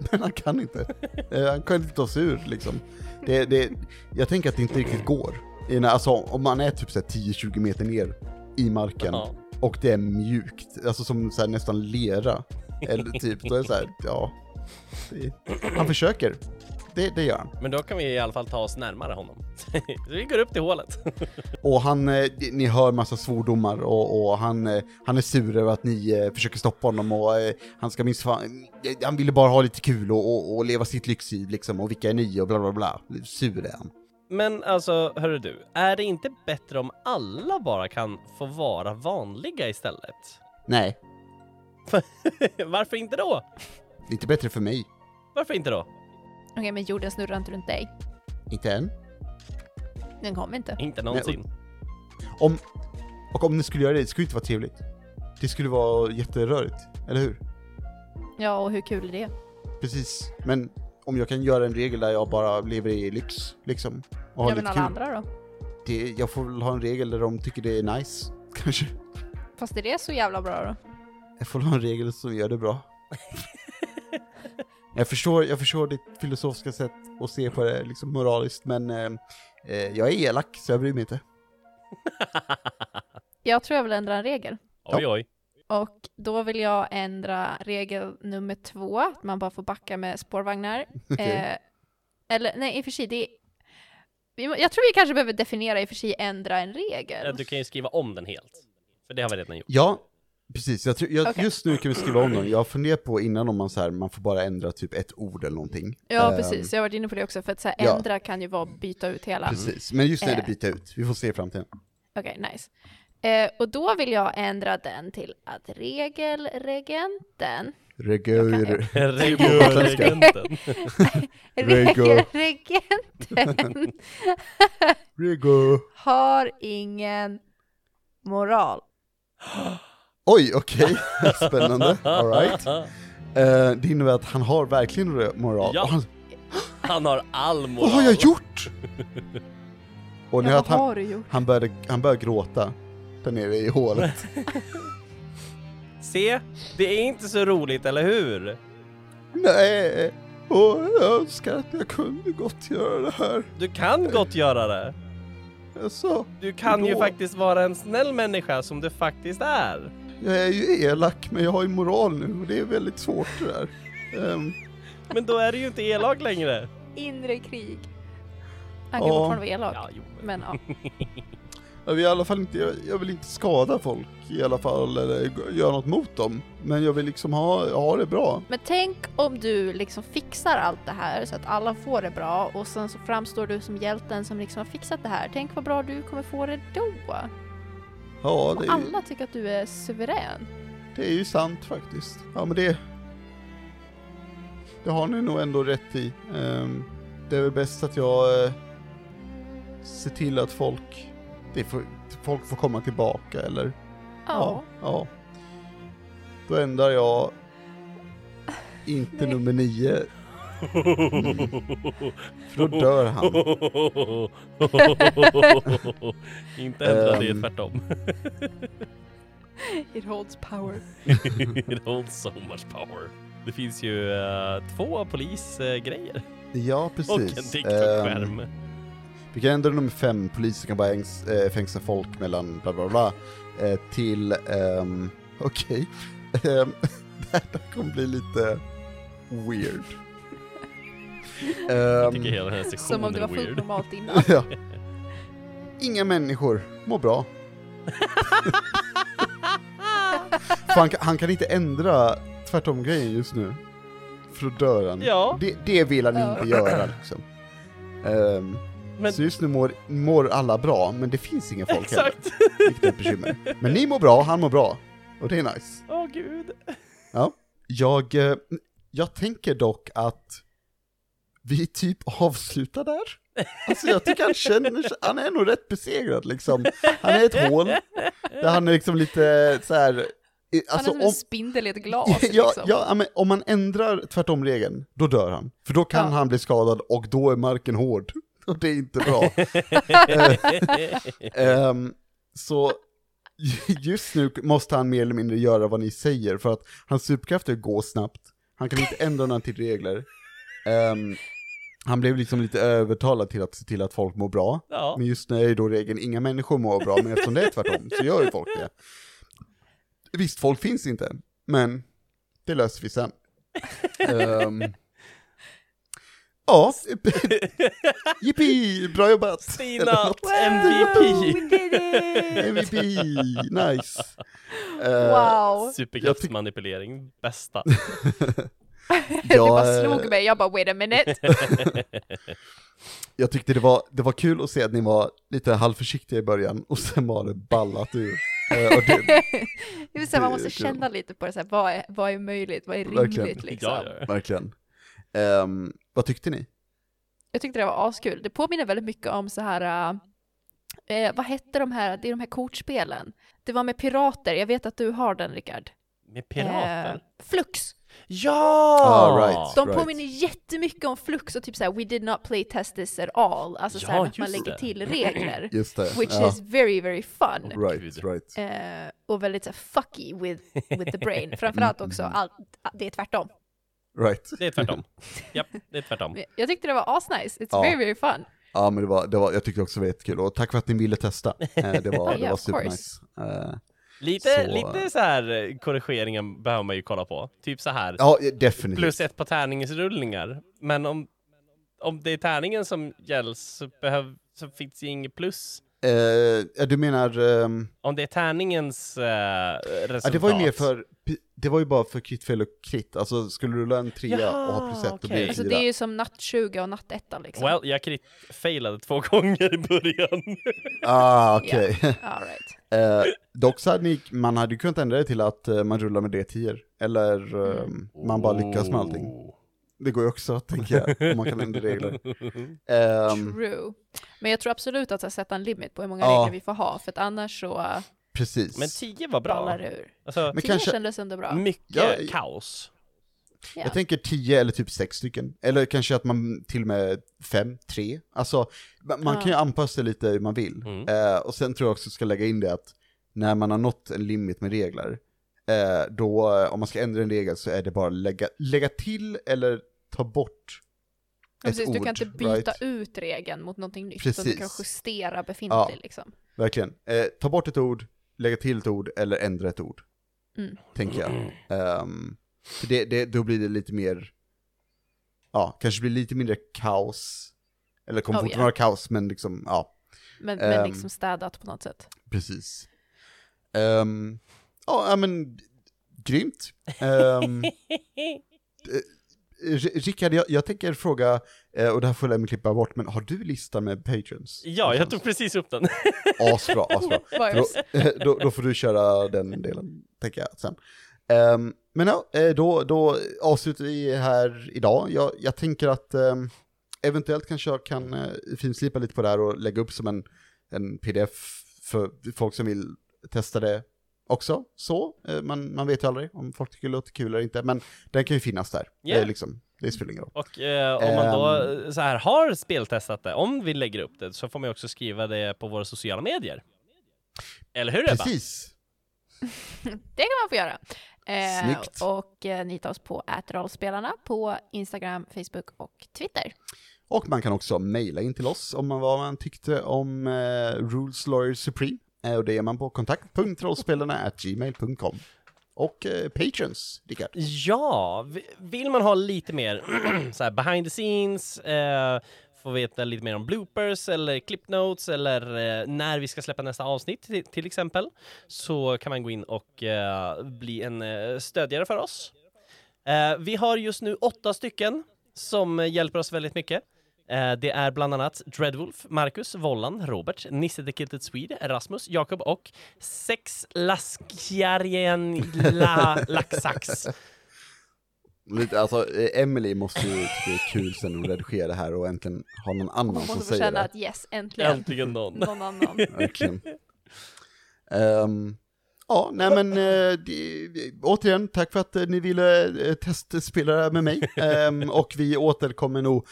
Men han kan inte. Eh, han kan inte ta sig ur liksom. Det, det, jag tänker att det inte riktigt går. Alltså om man är typ så här 10-20 meter ner i marken Ja. och det är mjukt, alltså som så här nästan lera. Eller typ, då är det så här, ja. Det, han försöker. Det, det gör han. Men då kan vi i alla fall ta oss närmare honom. Så vi går upp till hålet. Och han, eh, ni hör massa svordomar och, och han, eh, han är sur över att ni eh, försöker stoppa honom och eh, han ska minst fan, eh, han ville bara ha lite kul och, och, och leva sitt lyxliv liksom och vilka är ni och bla bla bla. Sur är han. Men alltså, hörru du, är det inte bättre om alla bara kan få vara vanliga istället? Nej, Varför inte då? det är inte bättre för mig. Varför inte då? Okej, men jorden snurrar inte runt dig. Inte än. Den kommer inte. Inte någonsin. Om, och om ni skulle göra det, det skulle inte vara trevligt. Det skulle vara jätterörigt, eller hur? Ja, och hur kul är det? Precis. Men om jag kan göra en regel där jag bara lever i lyx, liksom, och har Ja, men alla kul. andra då? Det, jag får väl ha en regel där de tycker det är nice, kanske. Fast är det så jävla bra då? Jag får ha en regel som gör det bra. jag, förstår, jag förstår ditt filosofiska sätt att se på det liksom moraliskt, men eh, jag är elak så jag bryr mig inte. Jag tror jag vill ändra en regel. Oj, oj. Och då vill jag ändra regel nummer två, att man bara får backa med spårvagnar. Okej. Eh, eller nej, i och för sig, det är... Jag tror vi kanske behöver definiera i och för sig ändra en regel. Du kan ju skriva om den helt. För det har vi redan gjort. Ja, precis. Jag tror, jag, Okej. Just nu kan vi skriva om dem. Jag har funderat på innan om man, så här, man får bara ändra typ ett ord eller någonting. Ja, Ehm, precis. Jag har varit inne på det också, för att så här, ja. ändra kan ju vara byta ut hela. Precis, men just nu är det Eh. byta ut. Vi får se i framtiden. Okej, nice. Eh, och då vill jag ändra den till att regelregenten Regur. Regularegenten. Rego. Regelregenten Rego. har ingen moral. Oj, okej. Spännande. All right. Eh, det innebär att han har verkligen moral. Ja. Han, Han har all moral. Vad har jag gjort? Och ni Ja, vad han, har du gjort? han, började, han började gråta där nere i hålet. Se, det är inte så roligt, eller hur? Nej, och jag önskar att jag kunde gott göra det här. Du kan gott göra det. Alltså, Du kan ju Då- faktiskt vara en snäll människa som du faktiskt är. Jag är ju elak, men jag har ju moral nu och det är väldigt svårt det där. Ehm, Men då är du ju inte elak längre. Inre krig. Han kan Ja. fortfarande vara elak. Ja, jo. Men ja. jag, vill i alla fall inte, jag, jag vill inte skada folk i alla fall, eller göra något mot dem. Men jag vill liksom ha, ha det bra. Men tänk om du liksom fixar allt det här så att alla får det bra och sen så framstår du som hjälten som liksom har fixat det här. Tänk vad bra du kommer få det då. Ja, det är, alla tycker att du är suverän. det är ju sant faktiskt. Ja, men det... Det har ni nog ändå rätt i. Ehm, det är väl bäst att jag eh, ser till att folk, det får, folk får komma tillbaka eller Ja. ja. Då ändrar jag inte nummer nio, då dör han. inte ändra det, Ehm. tvärtom. It holds power. It holds so much power. Det finns ju eh, två polisgrejer Ja, och precis. en TikTok-skärm. Ehm, vi kan ändra nummer fem, polisen kan bara ängs, äh, fängsla folk mellan bla bla bla, eh, till, um, okej, Ehm, det här kommer bli lite weird. Jag Ehm, tycker hela den här Som om det var fullt weird. normalt innan. ja. Inga människor mår bra. För han, kan- han kan inte ändra tvärtom-grejen just nu. För då dör han. Ja. Det, det vill han Ja. inte göra liksom. Ehm, Men- Så just nu mår, mår alla bra, men det finns inga folk heller. Exakt! Vilket är ett bekymmer. Men ni mår bra, han mår bra. Och det är nice. Åh gud. Jag, eh, jag tänker dock att vi typ avslutar där. Alltså jag tycker han känner sig, han är nog rätt besegrad liksom. Han är ett hål, där han är liksom lite så här. i- Han Alltså är som en om, spindel i ett glas ja, liksom. ja, men om man ändrar tvärtom regeln, då dör han. För då kan Ja. han bli skadad och då är marken hård. och det är inte bra. Ehm, så just nu måste han mer eller mindre göra vad ni säger, för att hans superkraft är att gå snabbt, han kan inte ändra några till regler. Ehm, han blev liksom lite övertalad till att se till att folk mår bra, Ja. men just nu är ju då regeln inga människor mår bra, men eftersom det är tvärtom så gör ju folk det. Visst, folk finns inte, men det löser vi sen. Ehm, ja, jippi, bra jobbat! Stina. MVP! MVP, nice. Eh, Wow! Superkraftsmanipulering, bästa. Det jag, bara eh, slog mig, jag bara wait a minute. jag tyckte det var, det var kul att se att ni var lite halvförsiktiga i början och sen var det ballat ur. Eh, och det, Det vill säga, man måste känna lite på det, så här, vad, är, vad är möjligt, vad är Verkligen. rimligt liksom. Ja, ja, verkligen. Ehm, vad tyckte ni? Jag tyckte det var askul. Det påminner väldigt mycket om så här, eh, vad hette de här, det är de här kortspelen. Det var med pirater, jag vet att du har den Rickard. Med pirater? Eh, Flux! Ja! Ah, right. De påminner jättemycket om Flux och typ såhär, we did not play test this at all. Alltså Ja, såhär att man lägger det. till regler. Just det. Which ja. is very, very fun. Right, right. Eh, och väldigt såhär fucky with, with the brain. Framförallt också, allt, det är tvärtom. Right. Det är tvärtom. Japp, det är tvärtom. Jag tyckte det var asnice, it's Ja. very, very fun. Ja men det var, det var, jag tyckte också det var jättekul och tack för att ni ville testa. Eh, det var, det Yeah, var supernice. Eh, Lite, Så- lite så här eh, korrigeringen behöver man ju kolla på. Typ så här. ja, definitivt. plus ett på tärningsrullningar. Men om, om det är tärningen som gälls så, behöv, så finns det inget plus. Ja, du menar, ehm, Om det är tärningens eh, resultat. ja, det var ju mer för, det var ju bara för kritfel och krit, alltså skulle du rulla en trea Jaha, och ha plus ett, då okej. blir det Alltså det är ju som natt 20 och natt 1 liksom. Well, jag krit failade två gånger i början. Ah, okej. All right. Eh, dock så hade ni, man hade ju kunnat ändra det till att man rullar med D10, eller Mm. eh, man bara lyckas med allting. Det går ju också, tänker jag, om man kan ändra regler. Ehm, True. Men jag tror absolut att jag sätta en limit på hur många Ja. regler vi får ha, för att annars så uh, precis. Men 10 var bra. ur. Alltså, Men Tio kanske- kändes ändå bra. mycket Ja, kaos. Ja. Jag tänker 10 eller typ 6 stycken. Eller kanske att man till och med 5, 3. Alltså, ma- man Ja. kan ju anpassa det lite hur man vill. Mm. Eh, och sen tror jag också ska lägga in det att när man har nått en limit med regler, eh, då, om man ska ändra en regel så är det bara lägga, lägga till eller ta bort Ja, ett Precis, du kan ord, inte byta right? ut regeln mot någonting nytt, utan du kan Precis. justera befintlig Ja. liksom. Verkligen. Eh, ta bort ett ord, lägga till ett ord eller ändra ett ord. Mm. Tänker jag. För det, det, då blir det lite mer, ja, kanske blir lite mindre kaos. Eller kommer Oh, fortfarande yeah. vara kaos, men liksom, ja, Men, men Ehm. liksom städat på något sätt. precis. Ja, ja, men grymt. Um, Rickard, jag, jag tänker fråga, eh, och det här får jag klippa bort, men har du listan med patrons? Ja, jag tog precis upp den. Asbra, asbra. Är För Då, då, då får du köra den delen, tänker jag sen. Ehm, men ja, eh, då, då avslutar vi här idag. Jag, jag tänker att ehm, eventuellt kanske jag kan uh, finslipa lite på det här och lägga upp som en, en pdf för folk som vill testa det också. Så, eh, man, man vet ju aldrig om folk tycker det låter kul eller inte, men den kan ju finnas där. Ja. Det, liksom, det spelar ingen roll. Och eh, om man då eh, så här har speltestat det, om vi lägger upp det, så får man ju också skriva det på våra sociala medier. Eller hur Ebba? Precis. Det kan man få göra. Eh, och eh, ni hittar oss på ätrollspelarna på Instagram, Facebook och Twitter. Och man kan också mejla in till oss om man vad man tyckte om eh, Rules Lawyer Supreme. Eh, och det är man på kontakt.rollspelarna gmail.com. Och eh, patrons, Rickard. Ja, vill man ha lite mer så här behind the scenes, eh, få veta lite mer om bloopers eller clip notes eller eh, när vi ska släppa nästa avsnitt till, till exempel, så kan man gå in och eh, bli en eh, stödjare för oss. Eh, vi har just nu åtta stycken som hjälper oss väldigt mycket. Eh, det är bland annat Dreadwolf, Marcus, Vollan, Robert, Nisse the Kilted Swede, Rasmus, Jakob och Sex Laskjarien La Laxax. Lite, alltså, eh, Emily måste ju tycka det är kul sen hon redigerar det här och äntligen ha någon annan som måste få säger känna det. att yes, äntligen. Äntligen någon. Någon annan. Verkligen. Ehm, ja, nej men eh, det, återigen, tack för att ni ville eh, testspela med mig. Ehm, och vi återkommer nog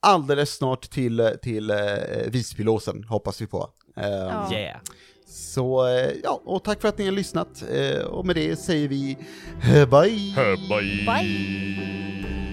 alldeles snart till, till eh, Visbylåsen, hoppas vi på. Eh. Yeah! Så, eh, ja, och tack för att ni har lyssnat. Eh, och med det säger vi eh, bye! Bye! Bye!